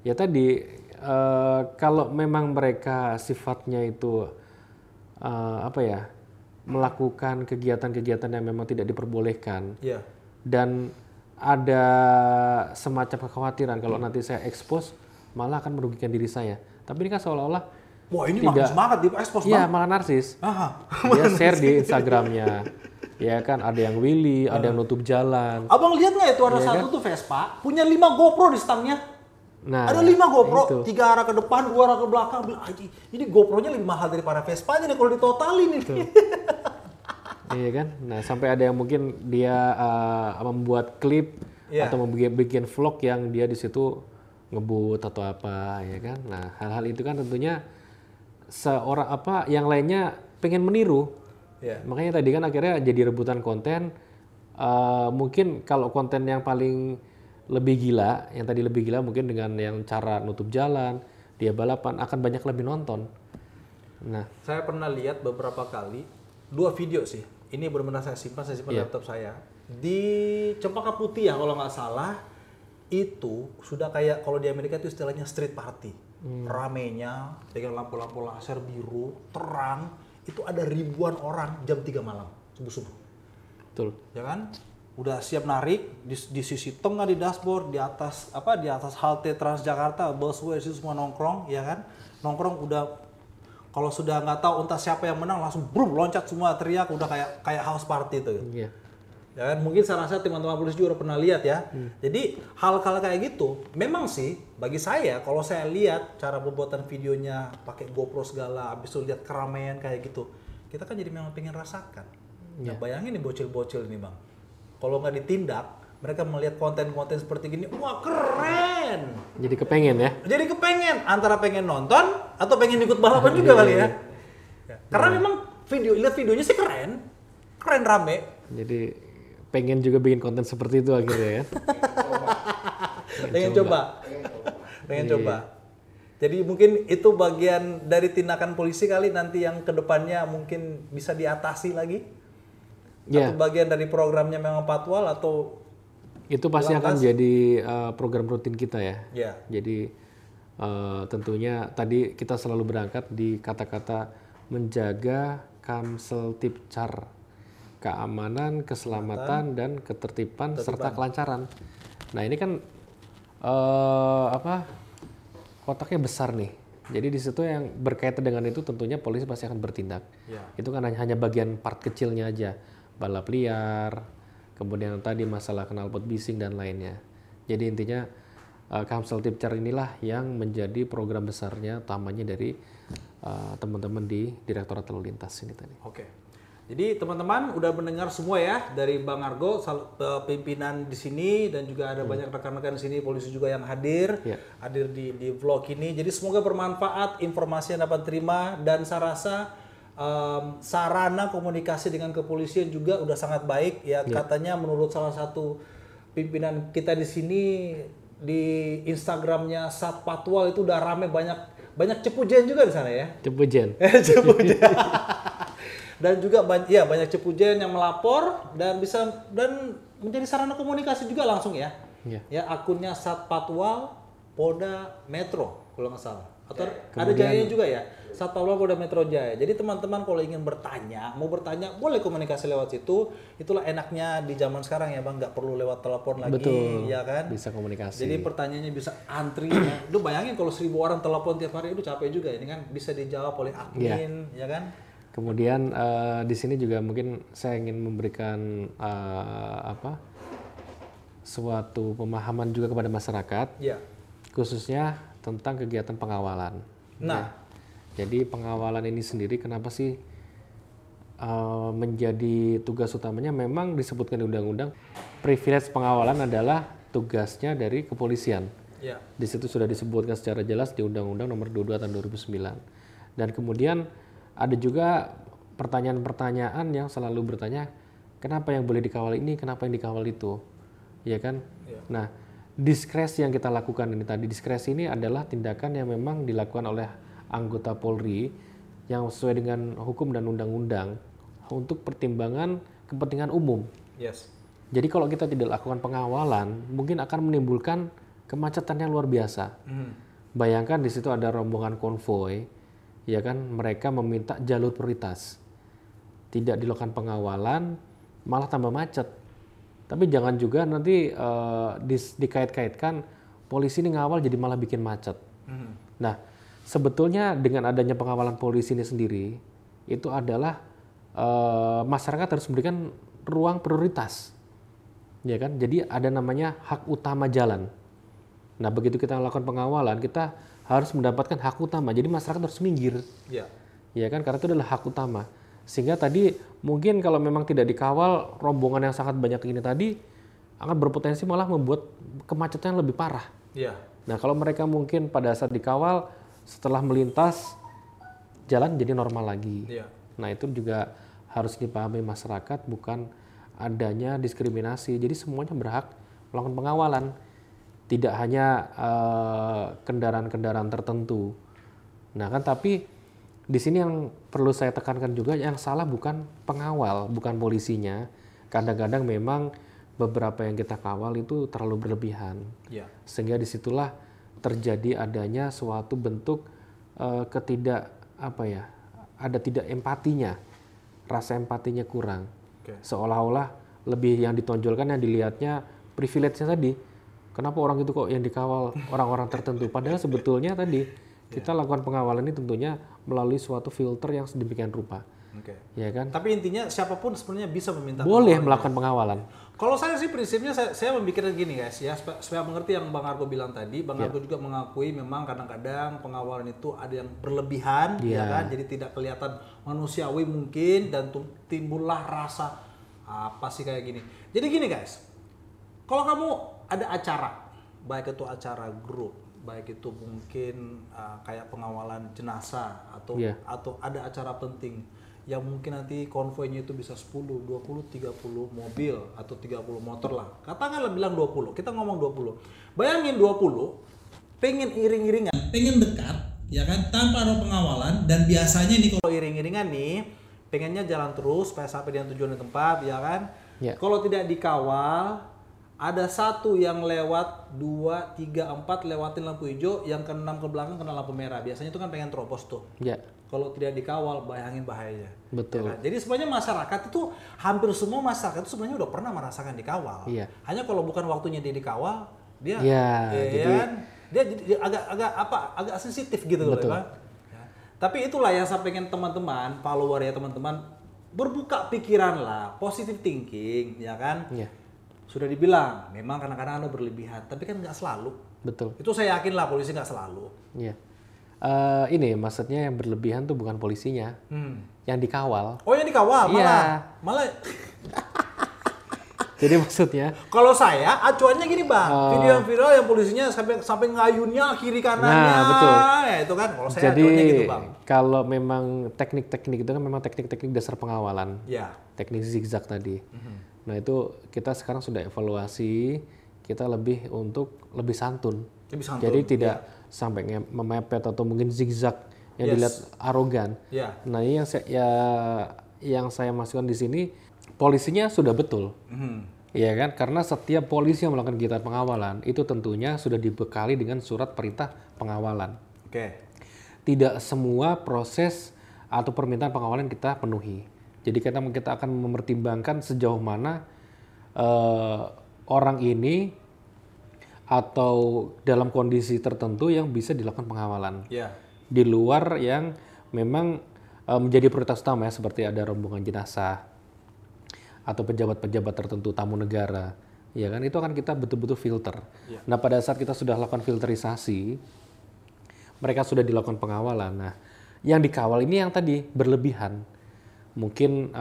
ya tadi eh, kalau memang mereka sifatnya itu eh, apa ya melakukan kegiatan-kegiatan yang memang tidak diperbolehkan Iya. dan ada semacam kekhawatiran kalau nanti saya expose malah akan merugikan diri saya. Tapi ini kan seolah-olah Wah ini makin semangat di ekspos Iya malah narsis. Aha. Dia share di Instagramnya. Ya kan ada yang Willy, ada yang nutup jalan. Abang lihat nggak itu ada Iya satu tuh Vespa punya 5 GoPro di stangnya. Nah, ada 5 GoPro, itu. tiga arah ke depan, dua arah ke belakang. Bilang, "Aji, ini GoPro-nya lebih mahal daripada Vespa-nya nih kalau ditotalin ini. Iya kan? Nah, sampai ada yang mungkin dia uh, membuat klip Iya. atau membuat bikin vlog yang dia di situ ngebut atau apa, ya kan? Nah, hal-hal itu kan tentunya seorang apa yang lainnya pengen meniru. Iya. Makanya tadi kan akhirnya jadi rebutan konten. Uh, mungkin kalau konten yang paling lebih gila, yang tadi lebih gila mungkin dengan yang cara nutup jalan, dia balapan akan banyak lebih nonton. Nah, Saya pernah lihat beberapa kali dua video sih. Ini benar-benar saya simpan, saya simpan Iya. laptop saya. Di Cempaka Putih ya kalau nggak salah itu sudah kayak kalau di Amerika itu istilahnya street party. Hmm. Ramenya dengan lampu-lampu laser biru, terang, itu ada ribuan orang jam 3 malam subuh-subuh. betul. Ya kan? Udah siap narik di, di sisi tengah di dashboard, di atas apa di atas halte Transjakarta, busway itu semua nongkrong, ya kan? Nongkrong udah kalau sudah nggak tahu entah siapa yang menang langsung brum loncat semua teriak udah kayak kayak house party itu. Iya. Ya kan? Mungkin saya rasa teman-teman polisi juga pernah lihat ya. Jadi hal-hal kayak gitu, memang sih bagi saya kalau saya lihat cara pembuatan videonya pakai GoPro segala, habis itu lihat keramaian kayak gitu, kita kan jadi memang pengen rasakan. Nah, bayangin nih bocil-bocil ini bang, kalau nggak ditindak, mereka melihat konten-konten seperti gini, wah keren. Jadi kepengen ya. Jadi kepengen antara pengen nonton atau pengen ikut balapan juga kali ya. Ya, Karena memang video lihat videonya sih keren, keren rame. Jadi pengen juga bikin konten seperti itu akhirnya ya. pengen coba. pengen coba. Jadi mungkin itu bagian dari tindakan polisi kali nanti yang ke depannya mungkin bisa diatasi lagi? Ya, atau bagian dari programnya memang patwal atau itu pasti akan jadi uh, program rutin kita ya. ya. Jadi uh, tentunya tadi kita selalu berangkat di kata-kata menjaga kamsel tipcar keamanan, keselamatan dan ketertiban serta kelancaran. Nah ini kan eh apa kotaknya besar nih. Jadi di situ yang berkaitan dengan itu tentunya polisi pasti akan bertindak. Ya. Itu kan hanya bagian part kecilnya aja, balap liar, kemudian tadi masalah knalpot bising dan lainnya. Jadi intinya eh, Kamsel Tipcar inilah yang menjadi program besarnya utamanya dari eh, teman-teman di Direktorat Lalu Lintas ini tadi. Oke. Jadi teman-teman udah mendengar semua ya dari Bang Argo sal- pimpinan di sini dan juga ada banyak rekan-rekan di sini polisi juga yang hadir Iya. hadir di di vlog ini. Jadi semoga bermanfaat informasi yang dapat terima dan saya rasa em, sarana komunikasi dengan kepolisian juga udah sangat baik ya katanya menurut salah satu pimpinan kita di sini di Instagramnya Sat Patwal itu udah rame banyak banyak cepujen juga di sana ya. Cepujen. cepujen. dan juga banyak ya banyak cepujen yang melapor dan bisa dan menjadi sarana komunikasi juga langsung ya. Iya. Ya akunnya Satpatwal Polda Metro kalau nggak salah. Atau ada jayanya juga ya. Satpol Polda Metro Jaya. Jadi teman-teman kalau ingin bertanya, mau bertanya, boleh komunikasi lewat situ. Itulah enaknya di zaman sekarang ya bang, nggak perlu lewat telepon lagi, Betul. ya kan? Bisa komunikasi. Jadi pertanyaannya bisa antri. ya. Lu bayangin kalau seribu orang telepon tiap hari, itu capek juga. Ini kan bisa dijawab oleh admin, ya kan? Kemudian eh, di sini juga mungkin saya ingin memberikan eh, apa suatu pemahaman juga kepada masyarakat, Ya. khususnya tentang kegiatan pengawalan. Nah, Jadi pengawalan ini sendiri kenapa sih eh, menjadi tugas utamanya? Memang disebutkan di undang-undang privilege pengawalan adalah tugasnya dari kepolisian. ya. Di situ sudah disebutkan secara jelas di Undang-Undang Nomor 22 Tahun 2009. Dan kemudian ada juga pertanyaan-pertanyaan yang selalu bertanya, kenapa yang boleh dikawal ini, kenapa yang dikawal itu, ya kan? Iya. Nah, diskresi yang kita lakukan ini tadi, diskresi ini adalah tindakan yang memang dilakukan oleh anggota Polri yang sesuai dengan hukum dan undang-undang untuk pertimbangan kepentingan umum. Yes. Jadi kalau kita tidak lakukan pengawalan, mungkin akan menimbulkan kemacetan yang luar biasa. Hmm. Bayangkan di situ ada rombongan konvoy, ya kan mereka meminta jalur prioritas. Tidak dilakukan pengawalan, malah tambah macet. Tapi jangan juga nanti eh, dis- dikait-kaitkan polisi ini ngawal jadi malah bikin macet. Hmm. Nah, sebetulnya dengan adanya pengawalan polisi ini sendiri itu adalah eh, masyarakat harus memberikan ruang prioritas, ya kan? Jadi ada namanya hak utama jalan. Nah, begitu kita melakukan pengawalan, kita harus mendapatkan hak utama. Jadi masyarakat harus minggir, Ya. ya kan? Karena itu adalah hak utama. Sehingga tadi mungkin kalau memang tidak dikawal rombongan yang sangat banyak ini tadi akan berpotensi malah membuat kemacetan yang lebih parah. Ya. Nah, kalau mereka mungkin pada saat dikawal setelah melintas jalan jadi normal lagi. Ya. Nah, itu juga harus dipahami masyarakat bukan adanya diskriminasi. Jadi semuanya berhak melakukan pengawalan. Tidak hanya eh, kendaraan-kendaraan tertentu. Nah, kan tapi di sini yang perlu saya tekankan juga yang salah bukan pengawal, bukan polisinya. Kadang-kadang memang beberapa yang kita kawal itu terlalu berlebihan Ya. sehingga di situlah terjadi adanya suatu bentuk eh, ketidak apa ya ada tidak empatinya rasa empatinya kurang Oke. seolah-olah lebih yang ditonjolkan yang dilihatnya privilege-nya tadi kenapa orang itu kok yang dikawal orang-orang tertentu? Padahal sebetulnya tadi kita lakukan pengawalan ini tentunya melalui suatu filter yang sedemikian rupa. Oke. ya kan? Tapi intinya siapa pun sebenarnya bisa meminta boleh melakukan pengawalan. Kalau saya sih prinsipnya saya, saya memikirkan gini guys ya. Supaya, supaya mengerti yang Bang Argo bilang tadi, Bang Argo juga mengakui memang kadang-kadang pengawalan itu ada yang berlebihan ya Iya. kan, jadi tidak kelihatan manusiawi mungkin dan timbullah rasa apa sih kayak gini. Jadi gini guys, kalau kamu ada acara, baik itu acara grup, baik itu mungkin uh, kayak pengawalan jenazah atau Iya. atau ada acara penting yang mungkin nanti konvoynya itu bisa 10, 20, 30 mobil atau 30 motor lah. Katakanlah bilang 20, kita ngomong 20. Bayangin 20, pengen iring-iringan, pengen dekat, ya kan, tanpa ada pengawalan dan biasanya nih kalau iring-iringan nih, pengennya jalan terus supaya sampai dengan tujuan di tempat, ya kan. Ya. Kalau tidak dikawal, ada satu yang lewat, dua, tiga, empat lewatin lampu hijau, yang keenam ke belakang kena lampu merah. Biasanya itu kan pengen terobos tuh ya kalau tidak dikawal bayangin bahayanya. betul Ya kan? Jadi sebenarnya masyarakat itu hampir semua masyarakat itu sebenarnya udah pernah merasakan dikawal. Iya. Hanya kalau bukan waktunya dia dikawal, dia Iya, ya jadi- kan? dia, dia agak agak apa? Agak sensitif gitu loh, Betul. ya kan? Ya. Tapi itulah yang saya pengen teman-teman, follower ya teman-teman berbuka pikiran lah, positive thinking, ya kan? ya Sudah dibilang, memang kadang-kadang ada berlebihan, tapi kan nggak selalu. betul Itu saya yakin lah polisi nggak selalu. Iya. Eh, ini maksudnya yang berlebihan tuh bukan polisinya, Hmm. yang dikawal. Oh yang dikawal Iya. malah, malah Jadi maksudnya, Kalau saya acuannya gini bang, Oh. video yang viral yang polisinya sampai sampai ngayunnya kiri kanannya, Nah, betul. ya itu kan. Kalau saya jadi acuannya gitu bang. kalau memang teknik-teknik itu kan memang teknik-teknik dasar pengawalan, Ya, teknik zigzag tadi. Mhm. Nah itu kita sekarang sudah evaluasi, kita lebih untuk lebih santun. lebih santun. Jadi tidak sampai nge- memepet atau mungkin zigzag yang Yes. dilihat arogan. Ya, Nah ini yang saya ya yang saya masukkan di sini polisinya sudah betul. Iya kan? Karena setiap polisi yang melakukan kegiatan pengawalan itu tentunya sudah dibekali dengan surat perintah pengawalan. oke. tidak semua proses atau permintaan pengawalan kita penuhi. Jadi kita kita akan mempertimbangkan sejauh mana eh, orang ini atau dalam kondisi tertentu yang bisa dilakukan pengawalan Ya. di luar yang memang eh, menjadi prioritas utama ya seperti ada rombongan jenazah atau pejabat-pejabat tertentu tamu negara ya kan itu akan kita betul-betul filter. Nah pada saat kita sudah lakukan filterisasi mereka sudah dilakukan pengawalan. Nah yang dikawal ini yang tadi berlebihan mungkin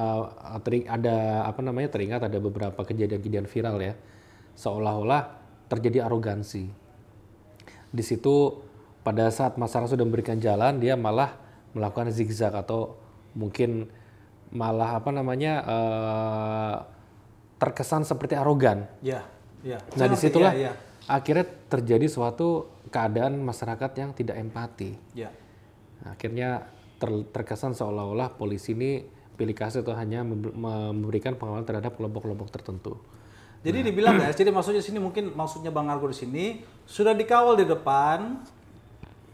teri- ada apa namanya teringat ada beberapa kejadian-kejadian viral ya seolah-olah terjadi arogansi di situ pada saat masyarakat sudah memberikan jalan dia malah melakukan zigzag atau mungkin malah apa namanya eh, terkesan seperti arogan. Ya. Ya. Nah di situlah Ya, akhirnya terjadi suatu keadaan masyarakat yang tidak empati. ya. Akhirnya ter- terkesan seolah-olah polisi ini pilih kasih atau hanya member- memberikan pengawalan terhadap kelompok-kelompok tertentu. Jadi dibilang guys, jadi maksudnya sini mungkin maksudnya Bang Argo di sini sudah dikawal di depan,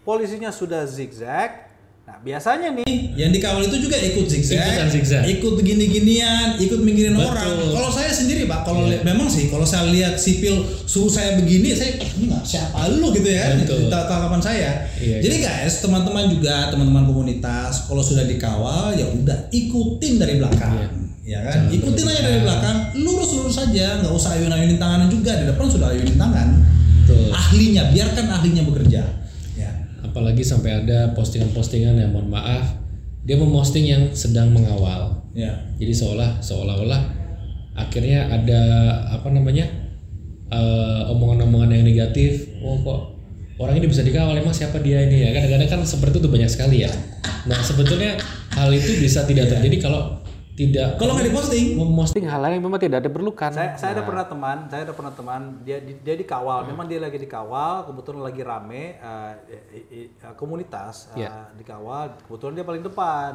polisinya sudah zigzag. Nah biasanya nih Yang dikawal itu juga ikut zigzag, Ikutan zigzag. ikut gini-ginian, ikut minggirin orang. Kalau saya sendiri pak, kalau Iya. li- memang sih, kalau saya lihat sipil suruh saya begini, saya ini nggak siapa lu gitu ya, tanggapan saya. Iya, Jadi guys, teman-teman juga, teman-teman komunitas, kalau sudah dikawal ya udah ikutin dari belakang. Ya kan, ikutin aja dari belakang, lurus-lurus saja, nggak usah ayun-ayunin tangan juga di depan sudah ayunin tangan. Betul. Ahlinya, biarkan ahlinya bekerja. Apalagi sampai ada postingan-postingan yang mohon maaf dia memposting yang sedang mengawal. Ya. jadi seolah seolah-olah akhirnya ada apa namanya eh, omongan-omongan yang negatif. Oh kok orang ini bisa dikawal? Emang siapa dia ini ya? Kadang-kadang kan seperti itu banyak sekali ya. Nah sebetulnya hal itu bisa tidak terjadi kalau tidak Kalau nggak diposting, memposting Posting hal yang memang tidak diperlukan. saya saya ada pernah teman, saya ada pernah teman dia di- dia dikawal, memang dia lagi dikawal, kebetulan lagi rame eh, i- i- i- komunitas eh, Iya. dikawal, kebetulan dia paling depan,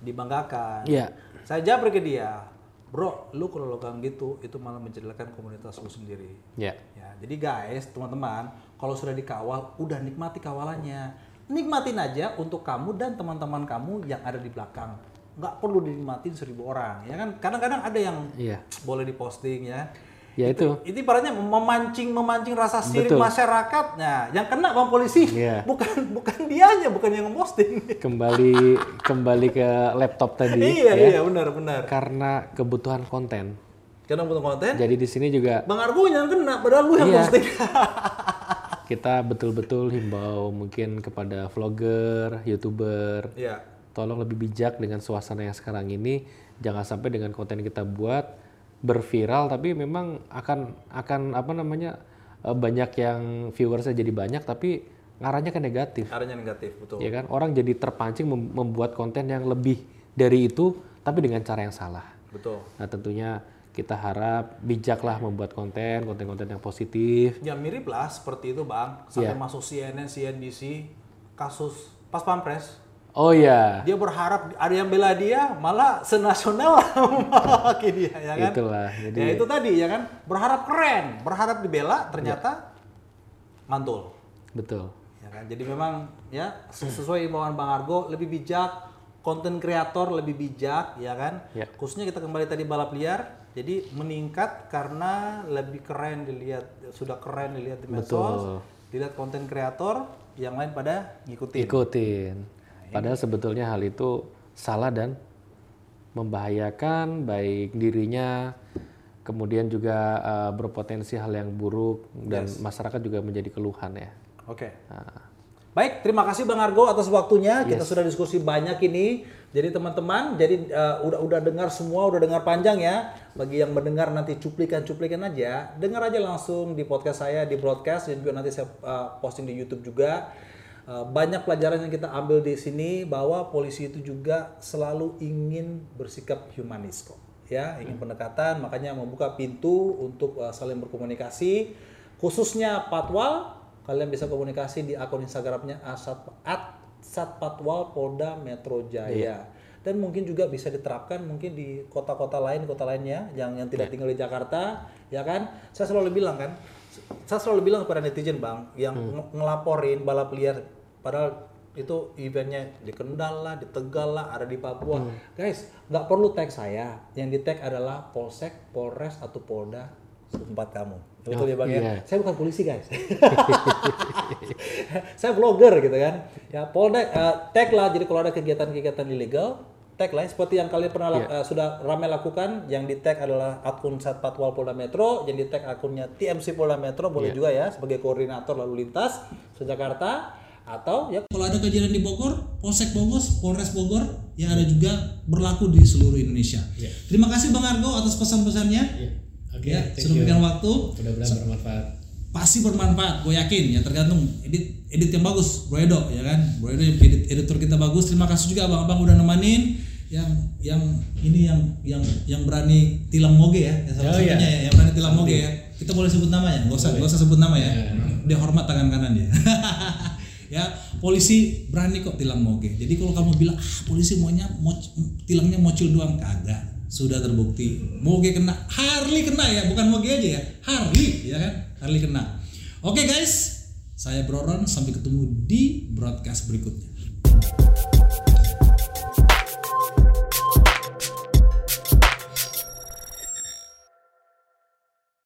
dibanggakan. Iya. Saya japri ke dia, bro, lu kalau lakukan gitu, itu malah menjelekan komunitas lu sendiri. Ya. Ya, jadi guys, teman-teman, kalau sudah dikawal, udah nikmati kawalannya. Nikmatin aja untuk kamu dan teman-teman kamu yang ada di belakang. Nggak perlu dinikmatin seribu orang, ya kan? Kadang-kadang ada yang Iya. boleh diposting ya. Ya itu. Itu ibaratnya memancing memancing rasa sirik Betul. masyarakat. Nah, yang kena bang polisi Iya. bukan bukan dianya, bukan yang posting. Kembali kembali ke laptop tadi. iya ya. iya benar benar. Karena kebutuhan konten. Karena untuk konten, Jadi di sini juga bang Argo yang kena, padahal lu yang Iya. posting. kita betul-betul himbau mungkin kepada vlogger, youtuber, Iya. Tolong lebih bijak dengan suasana yang sekarang ini. Jangan sampai dengan konten kita buat berviral, tapi memang akan akan apa namanya eh, banyak yang viewersnya jadi banyak, tapi ngarahnya ke negatif, Arahnya negatif, betul. ya kan? Orang jadi terpancing mem- membuat konten yang lebih dari itu, tapi dengan cara yang salah. Betul. Nah tentunya kita harap bijaklah membuat konten, konten-konten yang positif. Ya mirip lah seperti itu bang. Sampai Iya. masuk CNN, CNBC, kasus pas pampres. Oh ya, Dia berharap ada yang bela dia, malah senasional maki dia, ya kan? itulah. Jadi Ya itu tadi ya kan, berharap keren, berharap dibela, ternyata mantul. betul. Ya kan? Jadi memang ya sesuai imbauan Bang Argo lebih bijak, konten kreator lebih bijak, ya kan? Ya. Khususnya kita kembali tadi balap liar, jadi meningkat karena lebih keren dilihat, sudah keren dilihat di medsos, dilihat konten kreator, yang lain pada ngikutin. Ikutin. Padahal sebetulnya hal itu salah dan membahayakan baik dirinya, kemudian juga eh, berpotensi hal yang buruk dan masyarakat juga menjadi keluhan ya. Oke. Nah. Baik, terima kasih Bang Argo atas waktunya. Kita sudah diskusi banyak ini. Jadi teman-teman, jadi eh, udah udah dengar semua, udah dengar panjang ya. Bagi yang mendengar nanti cuplikan-cuplikan aja, dengar aja langsung di podcast saya di broadcast dan juga nanti saya eh, posting di YouTube juga. Eh, banyak pelajaran yang kita ambil di sini bahwa polisi itu juga selalu ingin bersikap humanis kok. Ya, ingin pendekatan, makanya membuka pintu untuk eh, saling berkomunikasi. Khususnya patwal, kalian bisa komunikasi di akun Instagramnya asat at satpatwal Polda Metro Jaya. Dan mungkin juga bisa diterapkan mungkin di kota-kota lain kota lainnya yang yang tidak tinggal di Jakarta ya kan? Saya selalu bilang kan saya selalu bilang kepada netizen bang yang ng- ngelaporin balap liar padahal itu eventnya di Kendal lah, di Tegal lah, ada di Papua. Guys, nggak perlu tag saya. Yang di tag adalah Polsek, Polres atau Polda setempat kamu. Betul ya bang ya? iya. Saya bukan polisi guys. saya vlogger gitu kan. Ya Polda eh, tag lah. Jadi kalau ada kegiatan-kegiatan ilegal, tag lah. Seperti yang kalian pernah lak- eh, sudah ramai lakukan. Yang di tag adalah akun Satpatwal Polda Metro. Yang di tag akunnya TMC Polda Metro boleh juga ya sebagai koordinator lalu lintas Jakarta atau ya Kalau ada kejadian di Bogor, Polsek Bogor, Polres Bogor, ya ada juga berlaku di seluruh Indonesia. Terima kasih Bang Argo atas pesan-pesannya. Iya. Oke, Ya, thank sudah memberikan waktu. Mudah-mudahan bermanfaat. Pasti bermanfaat, gue yakin ya tergantung edit edit yang bagus, Bro Edo ya kan. Bro Edo edit editor kita bagus. Terima kasih juga abang-abang udah nemenin yang yang ini yang yang yang berani tilang moge ya, ya salah Oh, iya. satunya ya, yang berani tilang moge ya. Kita boleh sebut namanya, nggak usah, nggak usah sebut nama ya. Dia hormat tangan kanan dia. ya polisi berani kok tilang moge. Jadi kalau kamu bilang ah polisi maunya mau tilangnya mocul doang. Kagak. Sudah terbukti. Moge kena. Harley kena ya bukan moge aja ya. Harley ya kan? Harley kena. Oke guys. Saya Broron sampai ketemu di broadcast berikutnya